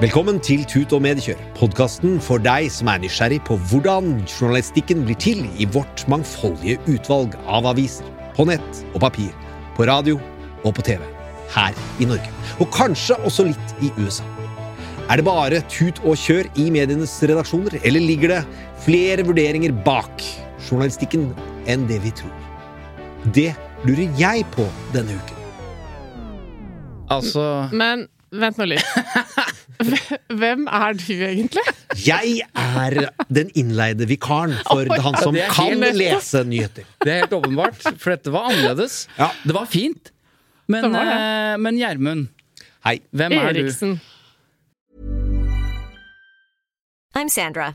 Velkommen til Tut og Mediekjør, podkasten for deg som er nysgjerrig på hvordan journalistikken blir til i vårt mangfoldige utvalg av aviser. På nett og papir, på radio og på TV. Her i Norge. Og kanskje også litt i USA. Er det bare tut og kjør i medienes redaksjoner, eller ligger det flere vurderinger bak journalistikken enn det vi tror? Det lurer jeg på denne uken. Altså Men vent nå litt. Hvem er du egentlig? Jeg er den innleide vikaren for han som kan helt lese nyheter. Det er helt åpenbart, for dette var annerledes. Ja. Det var fint. Men eh, men Gjermund, Hei. hvem er du? Eriksen. I'm Sandra,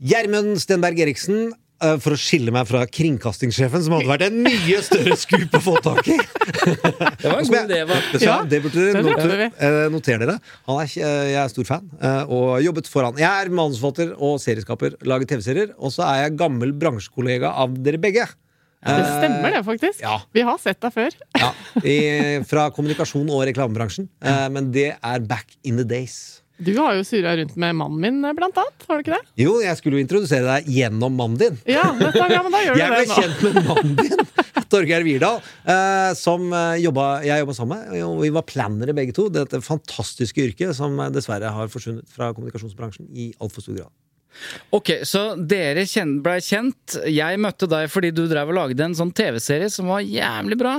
Gjermund Stenberg Eriksen, eh, for å skille meg fra kringkastingssjefen, som hadde vært en mye større skup å få tak i. Det var en god idé? Ja, det burde noter, eh, notere dere. Han er, eh, jeg er stor fan, og har jobbet foran. Jeg er manusforfatter og serieskaper, lager TV-serier, og så er jeg gammel bransjekollega av dere begge. Det stemmer det, faktisk. ja. Vi har sett deg før. Ja, i, Fra kommunikasjon og reklamebransjen. Men det er back in the days. Du har jo surra rundt med mannen min, blant annet. Har du ikke det? Jo, jeg skulle jo introdusere deg gjennom mannen din. Ja, nettopp, ja men da gjør du Jeg ble det nå. kjent med mannen din, Torgeir Wirdal, eh, som eh, jobba, jeg jobba sammen med. Og vi var plannere begge to. Dette fantastiske yrket som eh, dessverre har forsvunnet fra kommunikasjonsbransjen i altfor stor grad. Ok, så dere blei ble kjent. Jeg møtte deg fordi du drev og lagde en sånn TV-serie som var jævlig bra.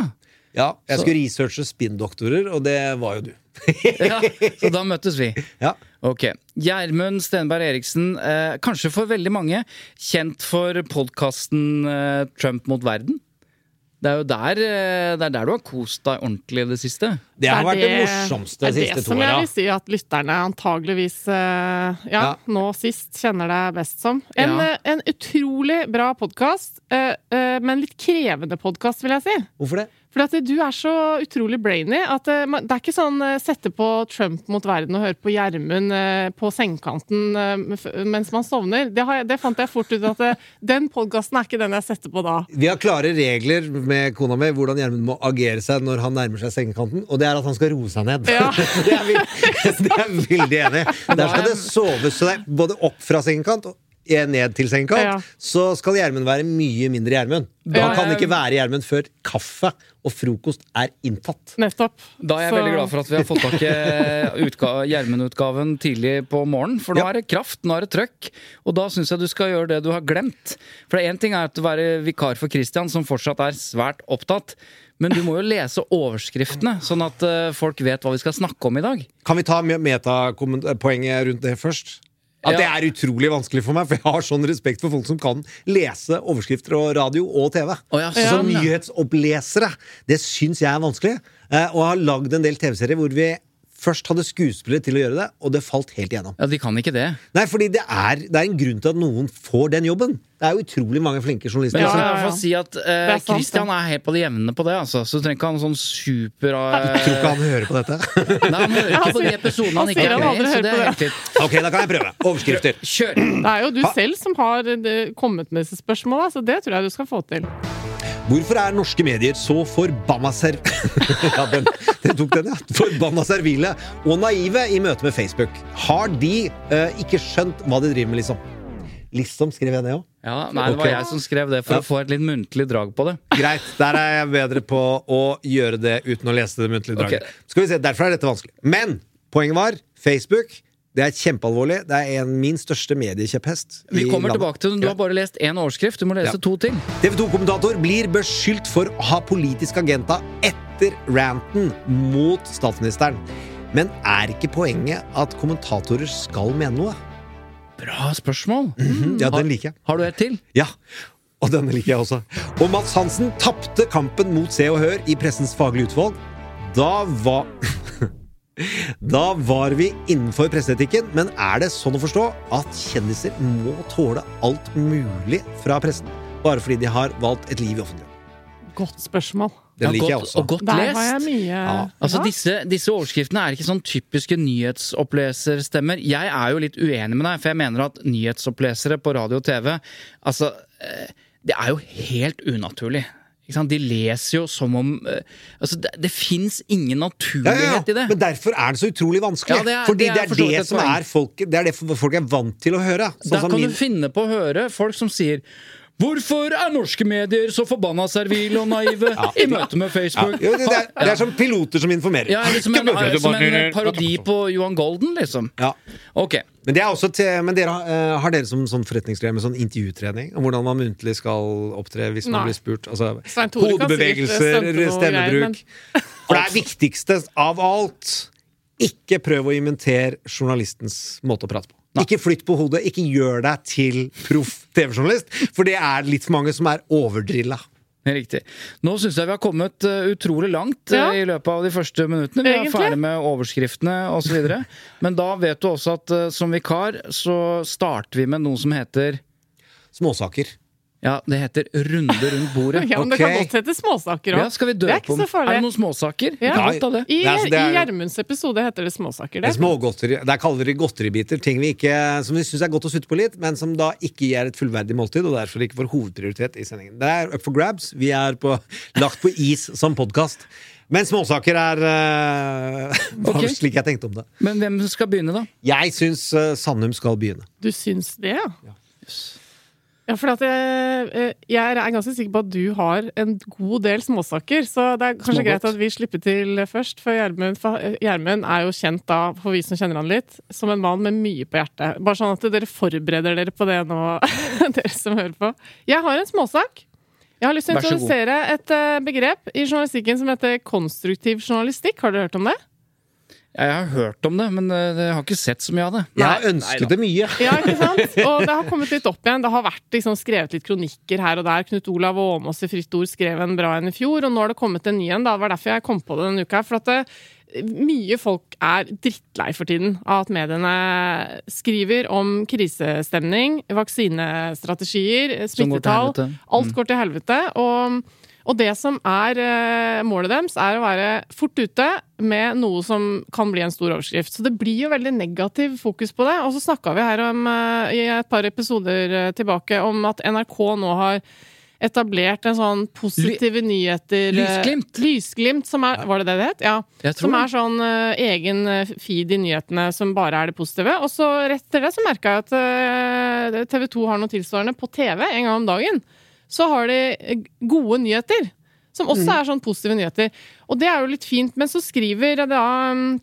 Ja, jeg Så- skulle researche spinndoktorer, og det var jo du. Ja, så da møttes vi. Ja. Ok. Gjermund Stenberg Eriksen, eh, kanskje for veldig mange kjent for podkasten eh, Trump mot verden? Det er jo der, eh, det er der du har kost deg ordentlig i det siste. Det har vært det morsomste de siste to åra. det er det som jeg vil si at lytterne antageligvis eh, ja, Ja. nå sist kjenner deg best som. En, Ja. eh, en utrolig bra podkast, men litt krevende podkast, vil jeg si. Hvorfor det? For at du er så utrolig brainy at eh, det er ikke sånn eh, sette på Trump mot verden og høre på Gjermund eh, på sengekanten mens man sovner. Det, har jeg, det fant jeg fort ut at den podkasten er ikke den jeg setter på da. Vi har klare regler med kona mi hvordan Gjermund må agere seg når han nærmer seg sengekanten, og det er at han skal roe seg ned. Ja. det, er det er veldig enig i. Der skal det soves så det er både opp fra sengekant og ned til senga, Ja. Så skal Gjermund være mye mindre Gjermund. Han Ja, kan ikke være Gjermund før kaffe og frokost er inntatt. Nettopp. Da er jeg Så- veldig glad for at vi har fått tak i utga- Gjermund-utgaven tidlig på morgenen. For nå Ja. er det kraft, nå er det trøkk. Og da syns jeg du skal gjøre det du har glemt. For én ting er å være vikar for Christian, som fortsatt er svært opptatt. Men du må jo lese overskriftene, sånn at eh, folk vet hva vi skal snakke om i dag. Kan vi ta metapoenget rundt det først? At det er utrolig vanskelig for meg, for jeg har sånn respekt for folk som kan lese overskrifter og radio og TV. Oh, ja, Så sånn, ja. nyhetsopplesere, det syns jeg er vanskelig. Eh, og jeg har lagd en del TV-serier hvor vi først hadde skuespillere til å gjøre det, og det falt helt igjennom. Ja, de kan ikke det. Nei, fordi det er, det er en grunn til at noen får den jobben. Det er jo utrolig mange flinke journalister. Men jeg som- i ja, hvert si at eh, er sant, Christian er helt på det jevne på det. Altså. Så du trenger ikke ha en sånn super Jeg tror ikke han hører på dette. Nei, Han hører ikke på de episodene han Han ikke er han med i. Så det er helt. Ok, da kan jeg prøve. Overskrifter. Kjør! Det er jo du Ha- selv som har eh, kommet med disse spørsmåla, så det tror jeg du skal få til. Hvorfor er norske medier så forbanna ser... ja, den, den tok den, ja. Forbanna servile og naive i møte med Facebook. Har de uh, ikke skjønt hva de driver med, liksom? Liksom skrev jeg det òg. Ja, nei, det var jeg som skrev det for Ja. å få et litt muntlig drag på det. Greit, der er jeg bedre på å gjøre det uten å lese det muntlige draget. Okay. Skal vi se, Derfor er dette vanskelig. Men Poenget var Facebook. Det er kjempealvorlig. Det er en min største mediekjepphest. Vi kommer tilbake til den. Du har bare lest én overskrift. Du må lese Ja. to ting. TV 2-kommentator blir beskyldt for å ha politisk agenda etter ranten mot statsministeren. Men er ikke poenget at kommentatorer skal mene noe? Bra spørsmål. Ja, den liker jeg. Har du et til? Ja, og denne liker jeg også. Og Mats Hansen tapte kampen mot Se og Hør i Pressens faglige utvalg. Da var Da var vi innenfor presseetikken, men er det sånn å forstå at kjendiser må tåle alt mulig fra pressen bare fordi de har valgt et liv i offentligheten? Godt spørsmål. Den Ja, liker jeg også. Og godt Der lest. har jeg mye Ja. Altså disse, disse overskriftene er ikke sånn typiske nyhetsoppleserstemmer. Jeg er jo litt uenig med deg, for jeg mener at nyhetsopplesere på radio og TV Altså, eh, det er jo helt unaturlig. De leser jo som om eh, Altså, det, det fins ingen naturlighet ja, ja. i det. Men derfor er det så utrolig vanskelig. Det er- Fordi det er det er det, som er folk, Det er det folk er vant til å høre. Sånn Da som kan min- du finne på å høre folk som sier Hvorfor er norske medier så forbanna servile og naive i møte med ja, Facebook? jo, det, er, det er som piloter som informerer. Ja, liksom en, er, som en parodi på Johan Golden, liksom. Ja. Ok. Men, det er også til, men dere, har- eh, har dere som sånn forretningsgreier med sånn intervjutrening? Om hvordan man muntlig skal opptre hvis man Nei. blir spurt? Altså, hodebevegelser, stemmebruk. greier, For det er viktigste av alt ikke prøv å inventere journalistens måte å prate på. Ikke flytt på hodet. Ikke gjør deg til proff TV-journalist, for det er litt for mange som er overdrilla. Riktig. Nå syns jeg vi har kommet eh, utrolig langt eh, Ja. i løpet av de første minuttene. Vi er Egentlig. ferdig med overskriftene osv. Men da vet du også at eh, som vikar så starter vi med noe som heter Småsaker. Ja, det heter Runde rundt bordet. Ja, men Det kan godt hete småsaker Ja, òg. skal vi Det er ikke så farlig. Er det noen småsaker? Ja. Ja, godt det. I, altså, det er- i Gjermunds episode heter det småsaker. Det er smågodteri. Der kaller de godteribiter ting vi ikke, som vi syns er godt å sutte på litt, men som da ikke gir et fullverdig måltid, og derfor ikke får hovedprioritet i sendingen. Det er up for grabs. Vi er på, lagt på is som podkast. Men småsaker er uh, okay. slik jeg tenkte om det. Men hvem skal begynne, da? Jeg syns uh, Sandum skal begynne. Du syns det, ja? Ja, for at jeg, eh, jeg er ganske sikker på at du har en god del småsaker, så det er kanskje Smågodt. greit at vi slipper til først. For Gjermund for eh, er jo kjent da, for vi som kjenner han litt, som en mann med mye på hjertet. Bare sånn at dere forbereder dere på det nå, dere som hører på. Jeg har en småsak. Jeg har lyst til å introdusere et eh, begrep i journalistikken som heter konstruktiv journalistikk. Har dere hørt om det? Jeg har hørt om det, men eh, jeg har ikke sett så mye av det. Jeg har ønsket det mye. Ja, ikke sant? Og det har kommet litt opp igjen. Det har vært liksom skrevet litt kronikker her og der. Knut Olav Åmås i Fritt Ord skrev en bra en i fjor, og nå har det kommet en ny en. Det var derfor jeg kom på det denne uka. For at det, mye folk er drittlei for tiden av at mediene skriver om krisestemning, vaksinestrategier, går smittetall. helvete. Mm. Alt går til helvete. Og, og det som er eh, målet deres, er å være fort ute med noe som kan bli en stor overskrift. Så det blir jo veldig negativ fokus på det. Og så snakka vi her om, eh, i et par episoder eh, tilbake om at NRK nå har etablert en sånn positive nyheter Lysglimt. Lysglimt, som er Var det det det het? Ja. Som er sånn uh, egen feed i nyhetene som bare er det positive. Og så rett etter det så merka jeg at uh, TV 2 har noe tilsvarende på TV en gang om dagen. Så har de eh, gode nyheter, som også er sånn positive nyheter. Og det er jo litt fint, men så skriver da mm,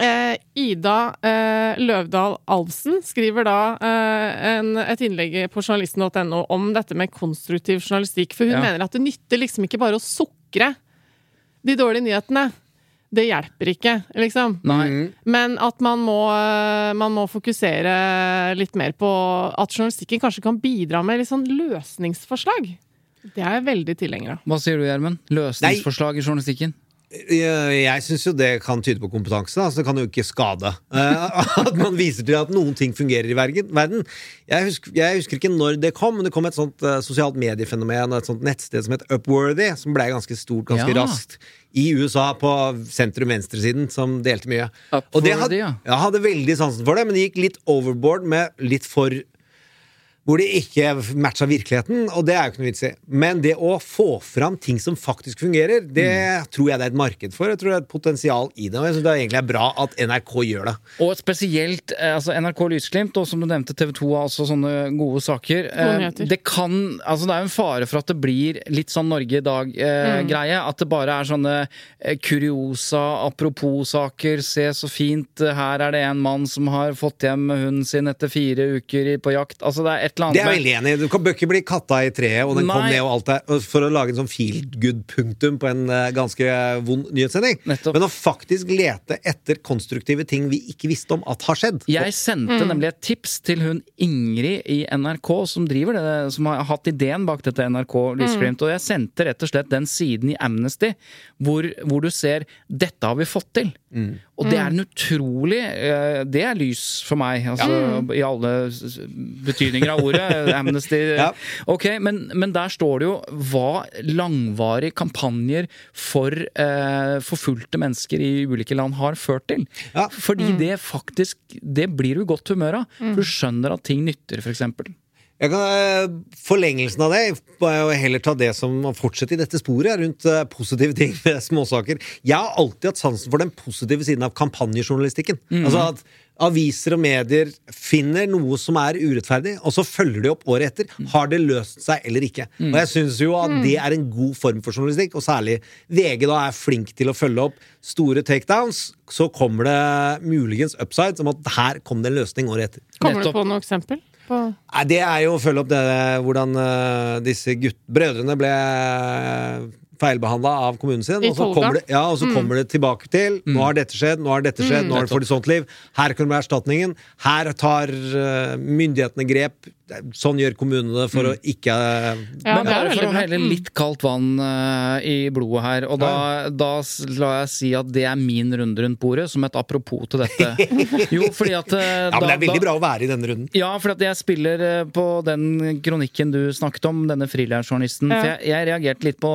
Eh, Ida eh, Løvdahl Alvsen skriver da eh, en, et innlegg på journalisten.no om dette med konstruktiv journalistikk. For hun Ja. mener at det nytter liksom ikke bare å sukre de dårlige nyhetene. Det hjelper ikke, liksom. Nei. Men at man må, eh, man må fokusere litt mer på at journalistikken kanskje kan bidra med litt sånn løsningsforslag. Det er jeg veldig tilhenger av. Hva sier du, Gjermund? Løsningsforslag i journalistikken? Jeg, syns jo det kan tyde på kompetanse. Altså det kan jo ikke skade. Eh, at man viser til at noen ting fungerer i verden. verden. Jeg, husker, jeg husker ikke når det kom, men det kom et sånt eh, sosialt mediefenomen, et sånt nettsted som het Upworthy, som ble ganske stort ganske Ja. raskt. I USA, på sentrum-venstresiden, som delte mye. Og det hadde, ja. hadde veldig sansen for det, men det gikk litt overboard med litt for hvor det ikke matcha virkeligheten, og det er jo ikke noe vits i. Men det å få fram ting som faktisk fungerer, det Mm. tror jeg det er et marked for. Jeg tror det er et potensial i det, og jeg syns det egentlig er bra at NRK gjør det. Og spesielt eh, altså NRK Lysglimt, og som du nevnte, TV 2 har også sånne gode saker. Eh. Det kan, altså det er jo en fare for at det blir litt sånn Norge i dag-greie. at det bare er sånne eh, kuriosa, apropos-saker. Se så fint, her er det en mann som har fått hjem hunden sin etter fire uker på jakt. Altså det er et eller annet Det er jeg veldig enig i. Du kan bør ikke bli katta i treet, og den kom ned og alt der, for å lage en sånn feel good-punktum på en eh, ganske vond nyhetssending. Nettopp. Men å faktisk lete etter konstruktive ting vi ikke visste om at har skjedd. Jeg sendte nemlig et tips til hun Ingrid i NRK, som driver det, som har hatt ideen bak dette NRK Lysglimt. Og jeg sendte rett og slett den siden i Amnesty hvor, hvor du ser 'dette har vi fått til'. Og det er en utrolig eh, Det er lys for meg, altså i alle betydninger av ordet. Amnesty. Ja. Ok, men, men der står det jo hva langvarige kampanjer for eh, forfulgte mennesker i ulike land har ført til. Ja. Fordi det faktisk Det blir du i godt humør av. For du skjønner at ting nytter, f.eks. Jeg kan, eh, forlengelsen av det og heller ta det som fortsetter i dette sporet rundt eh, positive ting med småsaker. Jeg har alltid hatt sansen for den positive siden av kampanjejournalistikken. Altså at aviser og medier finner noe som er urettferdig, og så følger de opp året etter. Har det løst seg eller ikke? Og jeg syns jo at det er en god form for journalistikk, og særlig VG da er flink til å følge opp store takedowns. Så kommer det muligens upsides om at her kom det en løsning året etter. Kommer du på noe eksempel? På Nei, Det er jo å følge opp det, hvordan eh, disse gutt, brødrene ble feilbehandla av kommunen sin. Og så kommer det, ja, og så kommer det tilbake til Nå har dette skjedd, nå har dette skjedd, nå har det fått et sånt liv. Her kommer erstatningen. Her tar eh, myndighetene grep. Sånn gjør kommunene for å ikke Ja, Men det er for å helle litt kaldt vann uh, i blodet her, og da, da la jeg si at det er min runde rundt bordet, som et apropos til dette. Jo, fordi at uh, Ja, men det er veldig bra å være i denne runden. Ja, for at jeg spiller uh, på den kronikken du snakket om, denne frilansjournalisten. Ja. For jeg, jeg reagerte litt på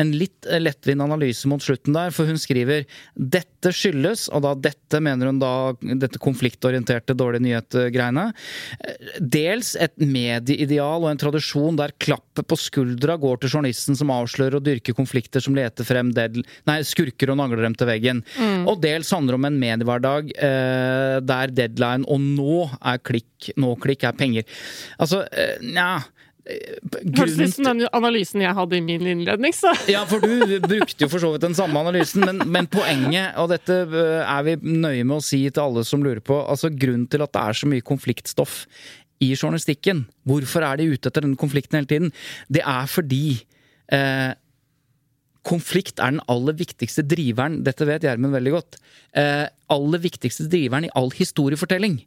en litt lettvint analyse mot slutten der, for hun skriver dette skyldes, og da dette mener hun da dette konfliktorienterte dårlige nyhet-greiene, eh, dels et medieideal og en tradisjon der klappet på skuldra går til journalisten som avslører og dyrker konflikter som leter frem del, nei, skurker og nagler dem til veggen. Og dels handler om en mediehverdag eh, der deadline og nå er klikk, nå klikk er penger. Altså, eh, nja Høres ut som den analysen jeg hadde i min innledning, så ja, for du brukte jo for så vidt den samme analysen, men, men poenget, og dette øh, er vi nøye med å si til alle som lurer på, altså grunnen til at det er så mye konfliktstoff i journalistikken, hvorfor er de ute etter denne konflikten hele tiden? Det er fordi eh, konflikt er den aller viktigste driveren, dette vet Gjermund veldig godt, eh, aller viktigste driveren i all historiefortelling.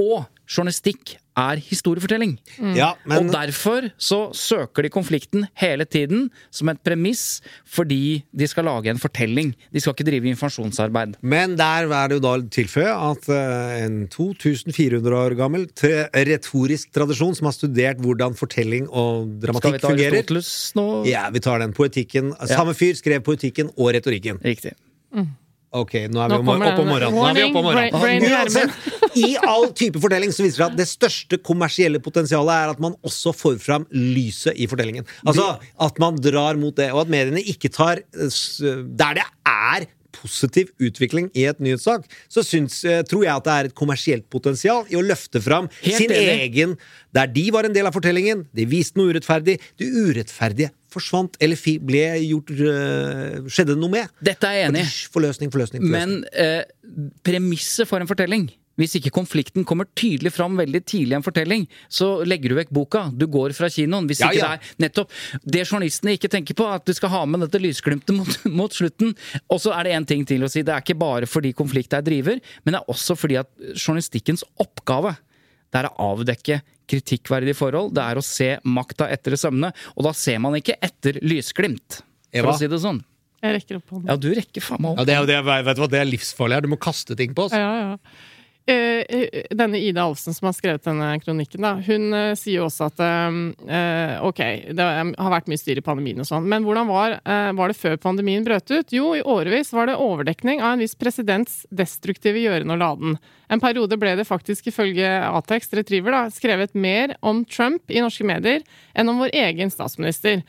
Og journalistikk er historiefortelling. Ja, men Og derfor så søker de konflikten hele tiden som et premiss, fordi de skal lage en fortelling. De skal ikke drive informasjonsarbeid. Men der er det jo da tilføye at eh, en 2400 år gammel tre- retorisk tradisjon som har studert hvordan fortelling og dramatikk fungerer Skal vi ta Aristoteles nå? Ja, vi tar den. Poetikken. Samme fyr skrev poetikken og retorikken. Riktig. Ok, nå er vi Nå oppe om morgenen. Nå er vi oppe om morgenen. brain- brain i Uansett, I all type fortelling så viser det at det største kommersielle potensialet er at man også får fram lyset i fortellingen. Altså at man drar mot det, og at mediene ikke tar eh, Der det er positiv utvikling i et nyhetssak, så syns, eh, tror jeg at det er et kommersielt potensial i å løfte fram Helt sin enig. egen Der de var en del av fortellingen, de viste noe urettferdig. Det urettferdige forsvant, eller ble gjort uh, Skjedde det noe med. Dette er jeg enig i. Forløsning, forløsning, forløsning. Men uh, premisset for en fortelling hvis ikke konflikten kommer tydelig fram veldig tidlig i en fortelling, så legger du vekk boka. Du går fra kinoen. Hvis Ja, ikke ja. det er nettopp det journalistene ikke tenker på, at du skal ha med dette lysglimtet mot, mot slutten. Og så er det én ting til å si. Det er ikke bare fordi konflikt er driver, men det er også fordi at journalistikkens oppgave det er å avdekke kritikkverdige forhold. Det er å se makta etter i sømmene. Og da ser man ikke etter lysglimt, for Eva? å si det sånn. jeg rekker opp hånden. Ja, du rekker faen meg ja, det, er, det, er, vet du hva, det er livsfarlig her. Du må kaste ting på oss. Ja, ja. Eh, eh, denne Ida Alfsen som har skrevet denne kronikken, da, hun eh, sier jo også at ok, det har vært mye styr i pandemien og sånn, men hvordan var, var det før pandemien brøt ut? Jo, i årevis var det overdekning av en viss presidents destruktive gjøren og laden. En periode ble det faktisk ifølge Atex Retriever da, skrevet mer om Trump i norske medier enn om vår egen statsminister.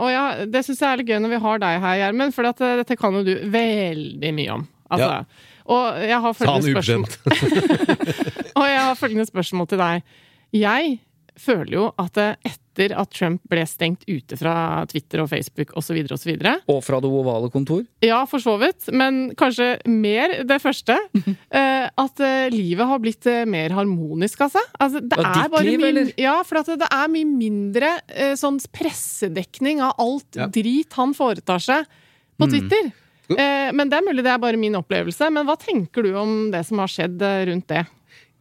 Og ja, Det syns jeg er litt gøy når vi har deg her, Gjermund, for dette kan jo du veldig mye om. Altså, Ja. Og jeg har følgende spørsmål. Og jeg har følgende spørsmål til deg. Jeg føler jo at etter at Trump ble stengt ute fra Twitter og Facebook osv., videre Og fra det ovale kontor. Ja, for så vidt, men kanskje mer det første. eh, at eh, livet har blitt eh, mer harmonisk, altså. altså det Ja, er ditt bare liv, eller? Ja, for at det er mye mindre sånn pressedekning av alt Ja. drit han foretar seg på Mm. Twitter. Eh, men det er mulig det er bare min opplevelse. Men hva tenker du om det som har skjedd eh, rundt det?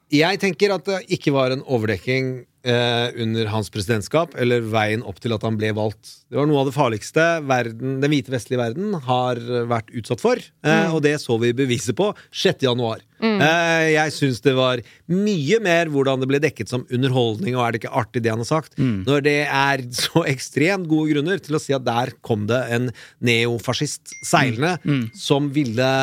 Jeg tenker at det ikke var en overdekking eh, under hans presidentskap, eller veien opp til at han ble valgt. Det var noe av det farligste verden, den hvite vestlige verden har vært utsatt for, eh, og det så vi beviset på 6. januar. Eh, jeg syns det var mye mer hvordan det ble dekket som underholdning, og er det ikke artig det han har sagt, når det er så ekstremt gode grunner til å si at der kom det en neofascist seilende som ville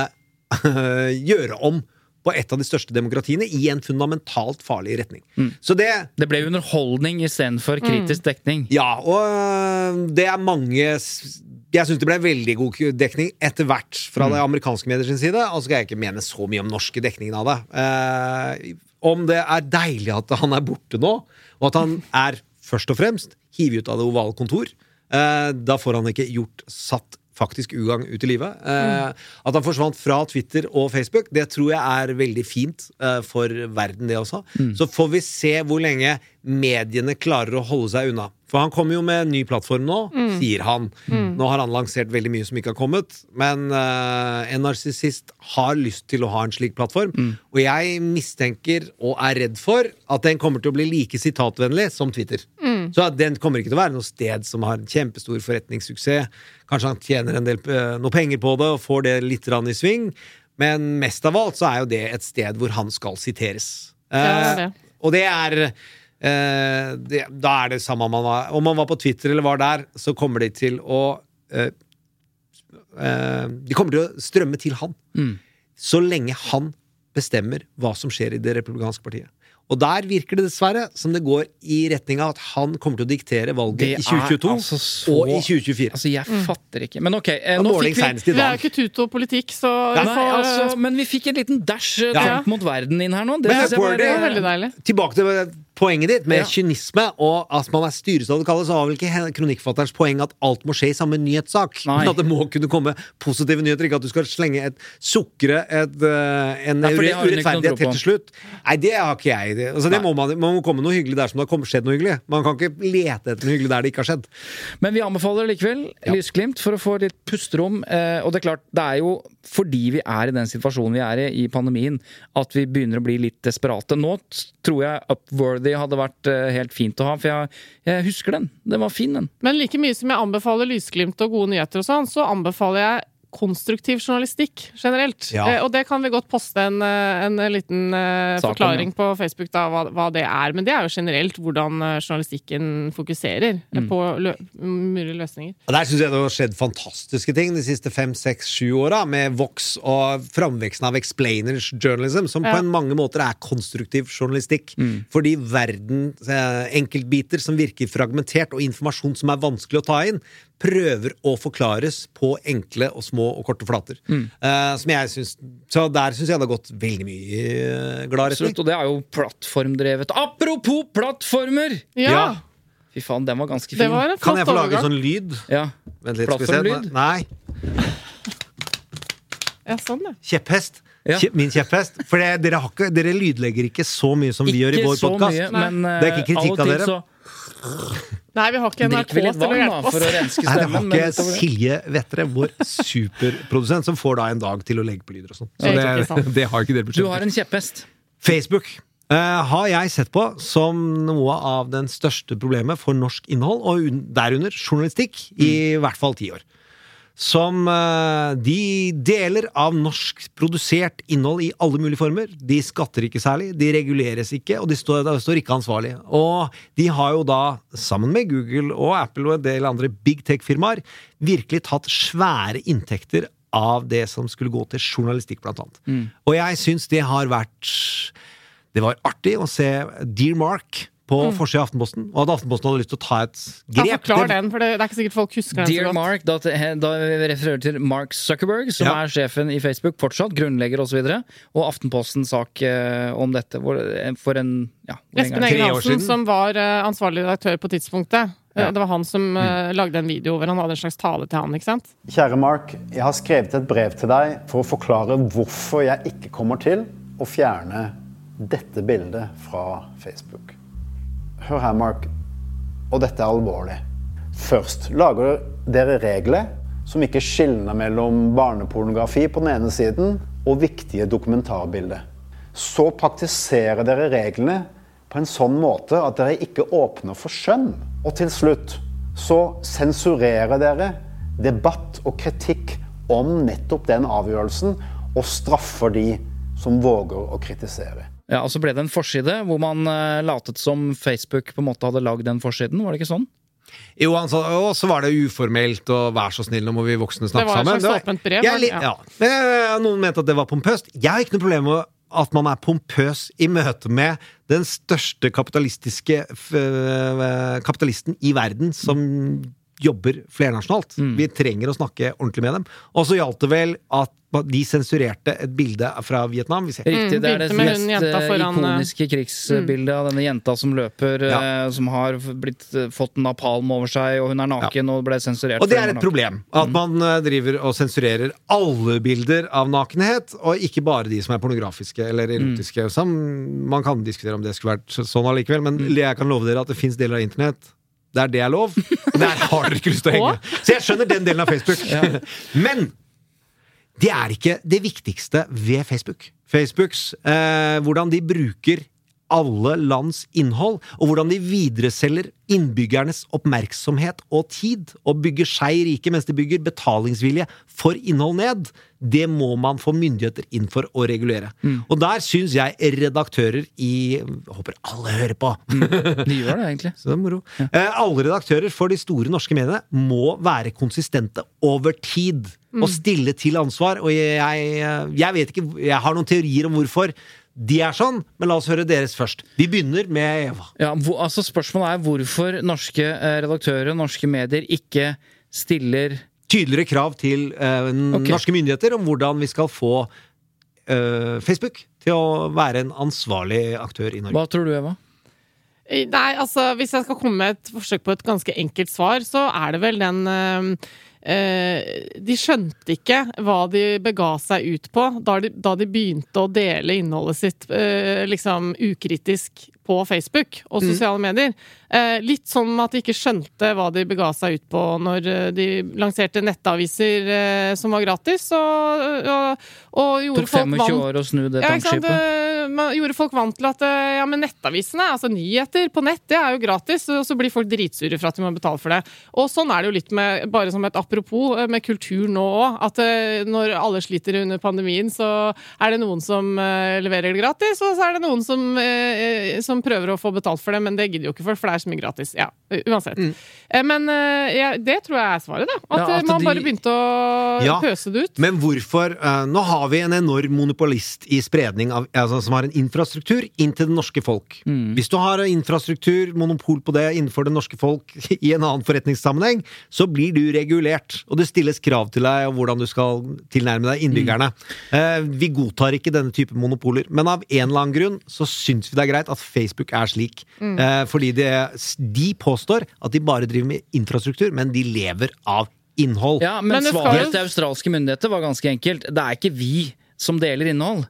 gjøre om på et av de største demokratiene i en fundamentalt farlig retning. Så det Det ble underholdning istedenfor kritisk dekning. Ja, og øh, det er mange Jeg syns det ble veldig god dekning etter hvert fra det amerikanske medier sin side. Og så skal jeg ikke mene så mye om norske dekningen av det. Eh, om det er deilig at han er borte nå, og at han er først og fremst hivet ut av det ovale kontor. Eh, da får han ikke gjort satt faktisk ugagn ut i livet. Eh, At han forsvant fra Twitter og Facebook, det tror jeg er veldig fint eh, for verden, det også. Så får vi se hvor lenge mediene klarer å holde seg unna. For han kommer jo med en ny plattform nå, sier han. Nå har han lansert veldig mye som ikke har kommet, men eh, en narsissist har lyst til å ha en slik plattform. Og jeg mistenker og er redd for at den kommer til å bli like sitatvennlig som Twitter. Så den kommer ikke til å være noe sted som har en kjempestor forretningssuksess. Kanskje han tjener en del, eh, noe penger på det og får det litt grann i sving. Men mest av alt så er jo det et sted hvor han skal siteres. Det er det. Eh, og det er eh, det, Da er det samme om man var Om man var på Twitter eller var der, så kommer de til å eh, eh, De kommer til å strømme til han. Så lenge han bestemmer hva som skjer i det republikanske partiet. Og der virker det dessverre som det går i retning av at han kommer til å diktere valget i er 2022 altså så- og i 2024. Altså, jeg fatter ikke. Men ok, eh, nå fikk vi Det er jo ikke Tuto-politikk, så Nei, vi får, altså, men vi fikk en liten dash eh, Ja. Mot verden inn her nå. Det Men det, det, var, det eh, var veldig deilig. Tilbake til poenget ditt med Ja. kynisme og at man er styrestadig kallet, så var vel ikke kronikkfatterens poeng at alt må skje i samme nyhetssak. Nei. Men at det må kunne komme positive nyheter, ikke at du skal slenge et sukre et, eh, en Nei, urettferdighet helt til slutt. Nei, det har ikke jeg. Det, altså, det må man, man må komme noe hyggelig der som det har skjedd noe hyggelig. Man kan ikke lete etter noe hyggelig der det ikke har skjedd. Men vi anbefaler likevel Ja. lysglimt for å få litt pusterom. Eh, og det er klart, det er jo fordi vi er i den situasjonen vi er i i pandemien, at vi begynner å bli litt desperate. Nå tror jeg Upworthy hadde vært eh, helt fint å ha, for jeg, jeg husker den. Den var fin, den. Men like mye som jeg anbefaler lysglimt og gode nyheter og sånn, så anbefaler jeg konstruktiv journalistikk generelt. Ja. Eh, og det kan vi godt poste en, eh, en liten eh, forklaring på Facebook, da, hva, hva det er. Men det er jo generelt hvordan eh, journalistikken fokuserer eh, Mm. på lø mulige løsninger. Og Der syns jeg det har skjedd fantastiske ting de siste fem, seks, sju åra, med Vox og framveksten av explainers journalism, som på en mange måter er konstruktiv journalistikk. Fordi verden, eh, enkeltbiter som virker fragmentert, og informasjon som er vanskelig å ta inn, prøver å forklares på enkle og små og korte flater. Eh, som jeg synes, Så der syns jeg det har gått veldig mye eh, glad retning. Absolutt, og det er jo plattformdrevet. Apropos plattformer! Ja, Ja. Fy faen, den var ganske fin. var Kan jeg få lage overgang. sånn lyd? Ja. Vent litt, skal vi se. Nei. Ja, sånn, ja. Kjepphest. Ja. Min kjepphest. For det, dere, har ikke, dere lydlegger ikke så mye som vi gjør i vår podkast. Det er ikke kritikk av av dere. så Nei, vi har ikke NRK til å hjelpe for å oss. renske Nei, det har ikke Silje Vettre, vår superprodusent, som får da en dag til å legge på lyder og sånn. Så Det det, har ikke dere Du har en kjepphest. Facebook Uh, har jeg sett på som noe av den største problemet for norsk innhold, og un- derunder journalistikk, i hvert fall ti år. Som eh, De deler av norskprodusert innhold i alle mulige former. De skatter ikke særlig, de reguleres ikke, og de står, de står ikke ansvarlig. Og de har jo da, sammen med Google og Apple og en del andre big tech-firmaer, virkelig tatt svære inntekter av det som skulle gå til journalistikk, blant annet. Og jeg syns det har vært Det var artig å se Dear Mark på forsida av Aftenposten, og at Aftenposten hadde lyst til å ta et Ja, grep. forklar den, for det, det er ikke sikkert folk husker den så Dear godt. Mark, da, da refererer til Mark Zuckerberg, som Ja. er sjefen i Facebook fortsatt, grunnlegger osv., og, så videre, og Aftenpostens sak eh, om dette hvor, for en ja, Espen Hansen, siden. som var eh, ansvarlig redaktør på tidspunktet. Eh, Ja. Det var han som eh, lagde en video hvor han hadde en slags tale til han. ikke sant? Kjære Mark, jeg har skrevet et brev til deg for å forklare hvorfor jeg ikke kommer til å fjerne dette bildet fra Facebook. Hør her, Mark, og dette er alvorlig. Først lager dere regler som ikke skiller mellom barnepornografi på den ene siden og viktige dokumentarbilder. Så praktiserer dere reglene på en sånn måte at dere ikke åpner for skjønn. Og til slutt så sensurerer dere debatt og kritikk om nettopp den avgjørelsen, og straffer de som våger å kritisere. Ja, og så ble det en forside hvor man eh, latet som Facebook på en måte hadde lagd den forsiden, var det ikke sånn? Jo, han sa, og så var det uformelt, og vær så snill, nå må vi voksne snakke sammen. Det var et slags åpent brev, Jeg er ja. Men eh, Noen mente at det var pompøst. Jeg har ikke noe problem med at man er pompøs i møte med den største kapitalistiske f eh, kapitalisten i verden, som jobber flernasjonalt. Mm. Vi trenger å snakke ordentlig med dem. Og så gjaldt det vel at de sensurerte et bilde fra Vietnam. Vi ser. Riktig, det er det mest eh, foran, eh, ikoniske krigsbildet av denne jenta som løper, Ja. eh, som har blitt, fått napalm over seg, og hun er naken og ble sensurert. Og det er et problem. At man eh, driver og sensurerer alle bilder av nakenhet, og ikke bare de som er pornografiske eller erotiske. Mm. man kan diskutere om det skulle vært sånn allikevel, men jeg kan love dere at det fins deler av internett der det er lov. Der har dere ikke lyst til å henge. Så jeg skjønner den delen av Facebook. Men det er ikke det viktigste ved Facebook. Facebooks eh, Hvordan de bruker alle lands innhold, og hvordan de videreselger innbyggernes oppmerksomhet og tid, og bygger seg rike mens de bygger betalingsvilje for innhold ned, det må man få myndigheter inn for å regulere. Og der syns jeg redaktører i Håper alle hører på! De gjør det, egentlig. Så det er moro. Eh, alle redaktører for de store norske mediene må være konsistente over tid. Og stille til ansvar. Og jeg, jeg vet ikke Jeg har noen teorier om hvorfor de er sånn, men la oss høre deres først. Vi begynner med Eva. Ja, hvor, altså Spørsmålet er hvorfor norske eh, redaktører og norske medier ikke stiller Tydeligere krav til uh, okay. norske myndigheter om hvordan vi skal få uh, Facebook til å være en ansvarlig aktør i Norge. Hva tror du, Eva? Nei, altså Hvis jeg skal komme med et forsøk på et ganske enkelt svar, så er det vel den eh, De skjønte ikke hva de bega seg ut på da de, da de begynte å dele innholdet sitt eh, liksom ukritisk på Facebook og sosiale medier. Eh, litt som at de ikke skjønte hva de bega seg ut på når eh, de lanserte nettaviser eh, som var gratis, og, og, og gjorde Tok folk 25 vant år å snu det ja, tankskipet. Eh, gjorde folk vant til at eh, ja, men nettavisene, altså nyheter på nett, det er jo gratis, og så blir folk dritsure for at de må betale for det. Og sånn er det jo litt med, bare som et apropos, med kultur nå òg. At når alle sliter under pandemien, så er det noen som leverer det gratis, og så er det noen som, eh, som prøver å få betalt for det, men det gidder jo ikke folk, for det er så mye gratis. Ja, uansett. Mm. Men eh, ja, det tror jeg er svaret, da. At, Mm. Ja, at eh, man de- bare begynte å Ja. pøse det ut. Men hvorfor eh, Nå har vi en enorm monopolist i spredning av, altså, som har en infrastruktur inn til det norske folk. Hvis du har infrastruktur, monopol på det innenfor det norske folk i en annen forretningssammenheng, så blir du regulert, og det stilles krav til deg om hvordan du skal tilnærme deg innbyggerne. Eh, vi godtar ikke denne type monopoler, men av en eller annen grunn så syns vi det er greit at Facebook er slik. Eh, fordi det, de påstår at de bare driver med infrastruktur, men de lever av innhold. Ja, men, Men det skal svaret til australske myndigheter var ganske enkelt. Det er ikke vi som deler innhold.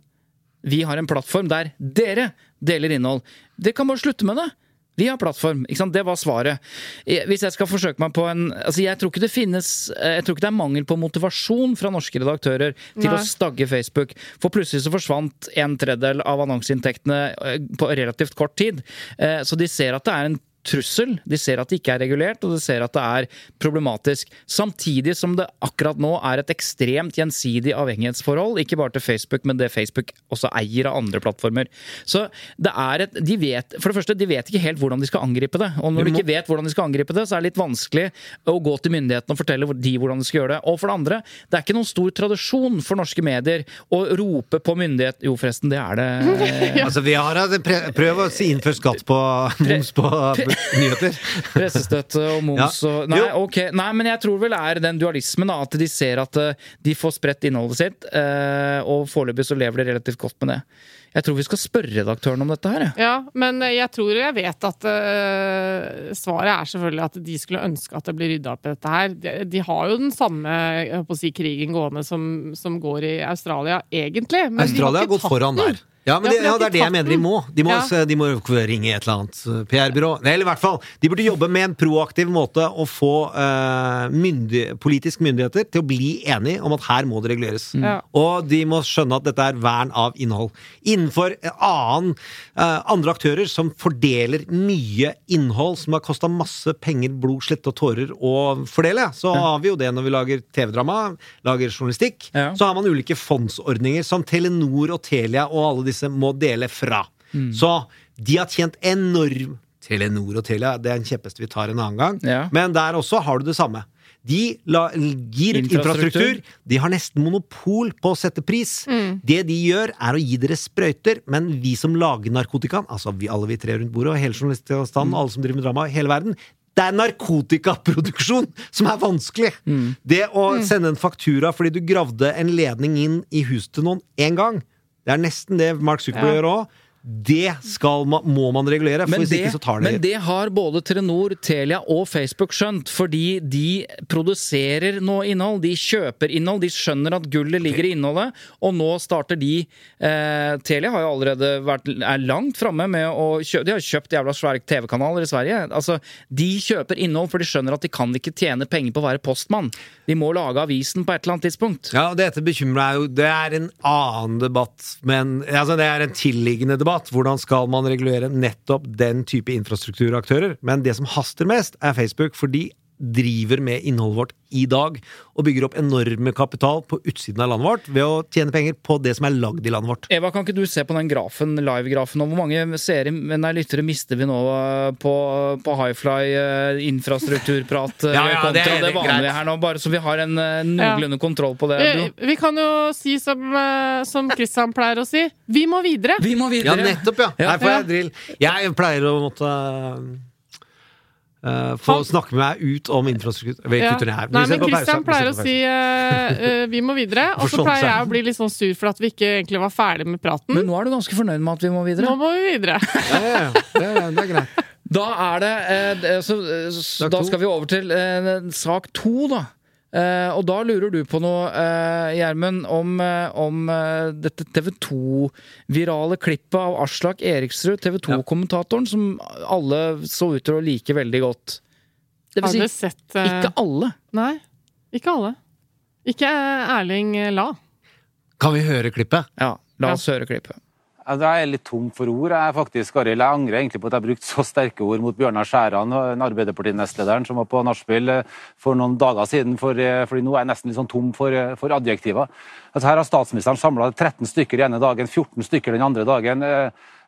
Vi har en plattform der dere deler innhold. Dere kan bare slutte med det. Vi har plattform. ikke sant? Det var svaret. Hvis jeg skal forsøke meg på en altså Jeg tror ikke det finnes eh, Jeg tror ikke det er mangel på motivasjon fra norske redaktører til Nei. å stagge Facebook. For plutselig så forsvant en tredjedel av annonseinntektene eh, på relativt kort tid. Eh, Så de ser at det er en trussel. De ser at det ikke er regulert, og de ser at det er problematisk. Samtidig som det akkurat nå er et ekstremt gjensidig avhengighetsforhold, ikke bare til Facebook, men det Facebook også eier av andre plattformer. Så det er et De vet For det første, de vet ikke helt hvordan de skal angripe det. Og når de ikke vet hvordan de skal angripe det, så er det litt vanskelig å gå til myndighetene og fortelle de hvordan de skal gjøre det. Og for det andre, det er ikke noen stor tradisjon for norske medier å rope på myndighet Jo, forresten, det er det. Altså, vi har hatt Prøv å innføre skatt på moms på nyheter. Pressestøtte og moms Ja. og nei, Jo. ok. nei, men jeg tror vel er den dualismen, da. At de ser at eh, de får spredt innholdet sitt, eh, og foreløpig så lever de relativt godt med det. Jeg tror vi skal spørre redaktøren om dette her, Ja, Ja, men jeg tror jeg vet at uh, svaret er selvfølgelig at de skulle ønske at det blir rydda opp i dette her. De, de har jo den samme jeg holdt å si, krigen gående som, som går i Australia, egentlig. Men Australia har gått foran den. der. Ja, men det, ja, det er det jeg mener de må. De må, Ja. de må ringe et eller annet eh, PR-byrå. Eller i hvert fall, de burde jobbe med en proaktiv måte å få uh, myndig, politiske myndigheter til å bli enige om at her må det reguleres. Ja. Og de må skjønne at dette er vern av innhold. Innenfor annen, uh, andre aktører som fordeler mye innhold som har kosta masse penger, blod, slette og tårer å fordele, så har vi jo det når vi lager TV-drama, lager journalistikk. Så har man ulike fondsordninger som Telenor og Telia og alle disse må dele fra. Mm. Så de har tjent enorm Telenor og Telia, det er en kjepphest vi tar en annen gang. Ja. Men der også har du det samme. De la, gir Infrastruktur. infrastruktur. De har nesten monopol på å sette pris. Det de gjør, er å gi dere sprøyter, men vi som lager narkotikaen, altså vi alle vi tre rundt bordet, og hele journaliststanden, alle som driver med drama i hele verden, det er narkotikaproduksjon som er vanskelig! Det å sende en faktura fordi du gravde en ledning inn i huset til noen én gang, det er nesten det Mark Zuckerberg gjør òg. Det skal man, må man regulere, for Men hvis det, ikke så tar det men det har både Telenor, Telia og Facebook skjønt, fordi de produserer nå innhold. De kjøper innhold. De skjønner at gullet ligger i innholdet, og nå starter de eh, Telia har jo allerede vært er langt framme med å kjøpe De har kjøpt jævla svære TV-kanaler i Sverige. Altså, De kjøper innhold, for de skjønner at de kan ikke tjene penger på å være postmann. De må lage avisen på et eller annet tidspunkt. Ja, og dette bekymrer meg jo. Det er en annen debatt, men altså, det er en tilliggende debatt. Hvordan skal man regulere nettopp den type infrastrukturaktører? Men det som haster mest, er Facebook, for de driver med innholdet vårt i dag og bygger opp enorme kapital på utsiden av landet vårt ved å tjene penger på det som er lagd i landet vårt. Eva, kan ikke du se på den grafen, live-grafen om hvor mange seere, nei, lyttere mister vi nå eh, på, på highfly eh, infrastrukturprat ja, Ja, ja, det er det vanlige greit. her nå, bare så vi har en noenlunde ja. kontroll på det. Vi, vi kan jo si som, eh, som Christian pleier å si, vi må videre! vi må Ja, nettopp, ja. Ja. Her får jeg drill. Jeg pleier å måtte eh, få Han- snakke meg ut om infrastruktur. Ja. her. Nei, men ser pleier å si uh, uh, 'vi må videre', og så pleier jeg å bli litt sånn sur for at vi ikke egentlig var ferdig med praten. Men nå er du ganske fornøyd med at vi må videre? Nå må vi videre. Ja, ja, ja. Det, er- det er greit. Da er det eh, så, eh, s- Da skal vi over til eh, sak to, da. Eh, og da lurer du på noe, eh, Gjermund, om, uh, om eh, dette TV 2-virale klippet av Aslak Eriksrud, TV 2-kommentatoren, som alle så ut til å like veldig godt. Det Har vil du si, sett eh, ikke alle. Nei, ikke alle. Ikke Erling La. Kan vi høre klippet? Ja, la oss høre klippet. Jeg er litt tom for ord. Jeg faktisk, Arild. Jeg angrer egentlig på at jeg brukte så sterke ord mot Bjørnar Skjæran, den Arbeiderparti-nestlederen, som var på nachspiel eh, for noen dager siden. For, eh, fordi nå er jeg nesten litt sånn tom for, eh, for adjektiver. Altså, her har statsministeren samla 13 stykker ene dagen, 14 stykker den andre dagen.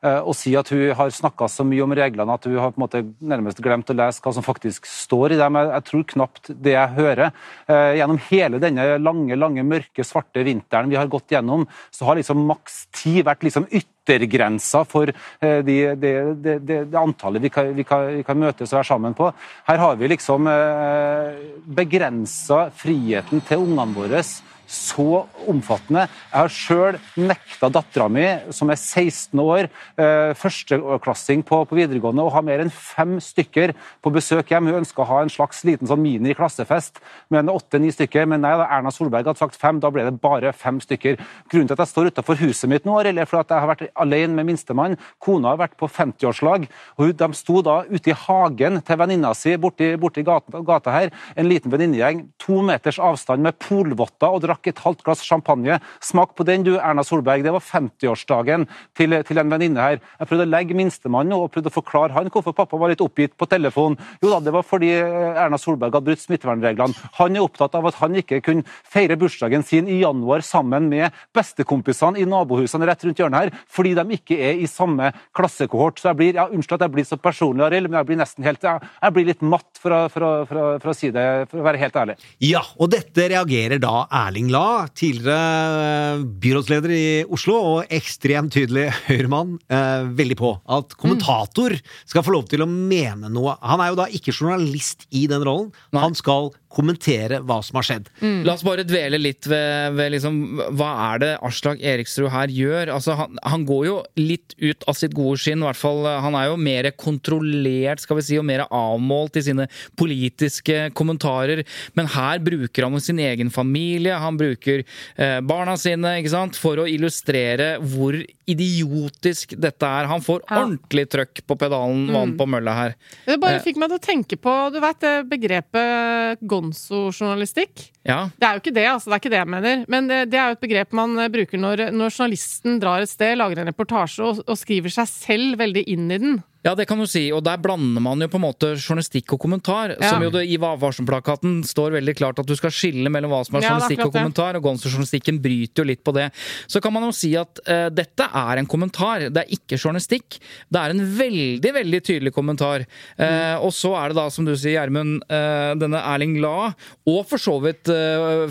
Eh, eh, Og si at hun har snakka så mye om reglene at hun har på en måte nærmest glemt å lese hva som faktisk står i dem. Jeg, tror knapt det jeg hører. Eh, Gjennom hele denne lange, lange, mørke, svarte vinteren vi har gått gjennom, så har liksom maks ti vært liksom yttergrensa for det de, det, de, det, det antallet vi kan, vi, kan, vi kan møtes og være sammen på. Her har vi liksom eh, begrensa friheten til ungene våre så omfattende. Jeg har sjøl nekta dattera mi, som er 16 år, eh, førsteklassing på, på videregående, å ha mer enn fem stykker på besøk hjem. Hun ønska å ha en slags liten sånn mini-klassefest med åtte-ni stykker, men nei, da Erna Solberg hadde sagt fem, da ble det bare fem stykker. Grunnen til at jeg står utafor huset mitt nå, eller for at jeg har vært alene med minstemann. Kona har vært på 50-årslag, og de sto da ute i hagen til venninna si borti, borti gata, gata her, en liten venninnegjeng, to meters avstand med polvotter og drakk drakk et halvt glass champagne. Smak på den, du, Erna Solberg. Det var 50-årsdagen til, til, en venninne her. Jeg prøvde å legge minstemann og prøvde å forklare han hvorfor pappa var litt oppgitt på telefon. Jo da, det var fordi eh, Erna Solberg hadde brutt smittevernreglene. Han er opptatt av at han ikke kunne feire bursdagen sin i januar sammen med bestekompisene i nabohusene rett rundt hjørnet her, fordi de ikke er i samme klassekohort. Så jeg blir, ja, Unnskyld at jeg blir så personlig, Arild, men jeg blir nesten helt, jeg, jeg blir litt matt, for å, for, å, for, å, for å, si det, for å være helt ærlig. Ja, og dette reagerer da Erling La, tidligere byrådsleder i Oslo og ekstremt tydelig høyremann, eh, veldig på. At kommentator skal få lov til å mene noe. Han er jo da ikke journalist i den rollen. Han skal kommentere hva som har skjedd. La oss bare dvele litt ved, ved liksom, hva er det Aslak Eriksrud her gjør? Altså, han, han går jo litt ut av sitt gode skinn. I hvert fall, han er jo mer kontrollert skal vi si, og mer avmålt i sine politiske kommentarer. Men her bruker han sin egen familie, han bruker eh, barna sine ikke sant? for å illustrere hvor idiotisk dette er. Han får Ja. ordentlig trøkk på pedalen vann på mølla her. Det bare Eh. fikk meg til å tenke på du vet, det begrepet gonzo-journalistikk. Ja, Det er jo ikke det, altså. Det er ikke det jeg mener. Men det, det er jo et begrep man eh, bruker når, når journalisten drar et sted, lager en reportasje og, og skriver seg selv veldig inn i den. Ja, det kan du si, og der blander man jo på en måte journalistikk og kommentar. Ja. Som jo det, I varsom-plakaten står veldig klart at du skal skille mellom hva som er Ja, journalistikk og kommentar, og Gonzo-journalistikken bryter jo litt på det. Så kan man jo si at uh, dette er en kommentar, det er ikke journalistikk. Det er en veldig, veldig tydelig kommentar. Eh, og så er det da, som du sier, Gjermund, uh, denne Erling La, og for så vidt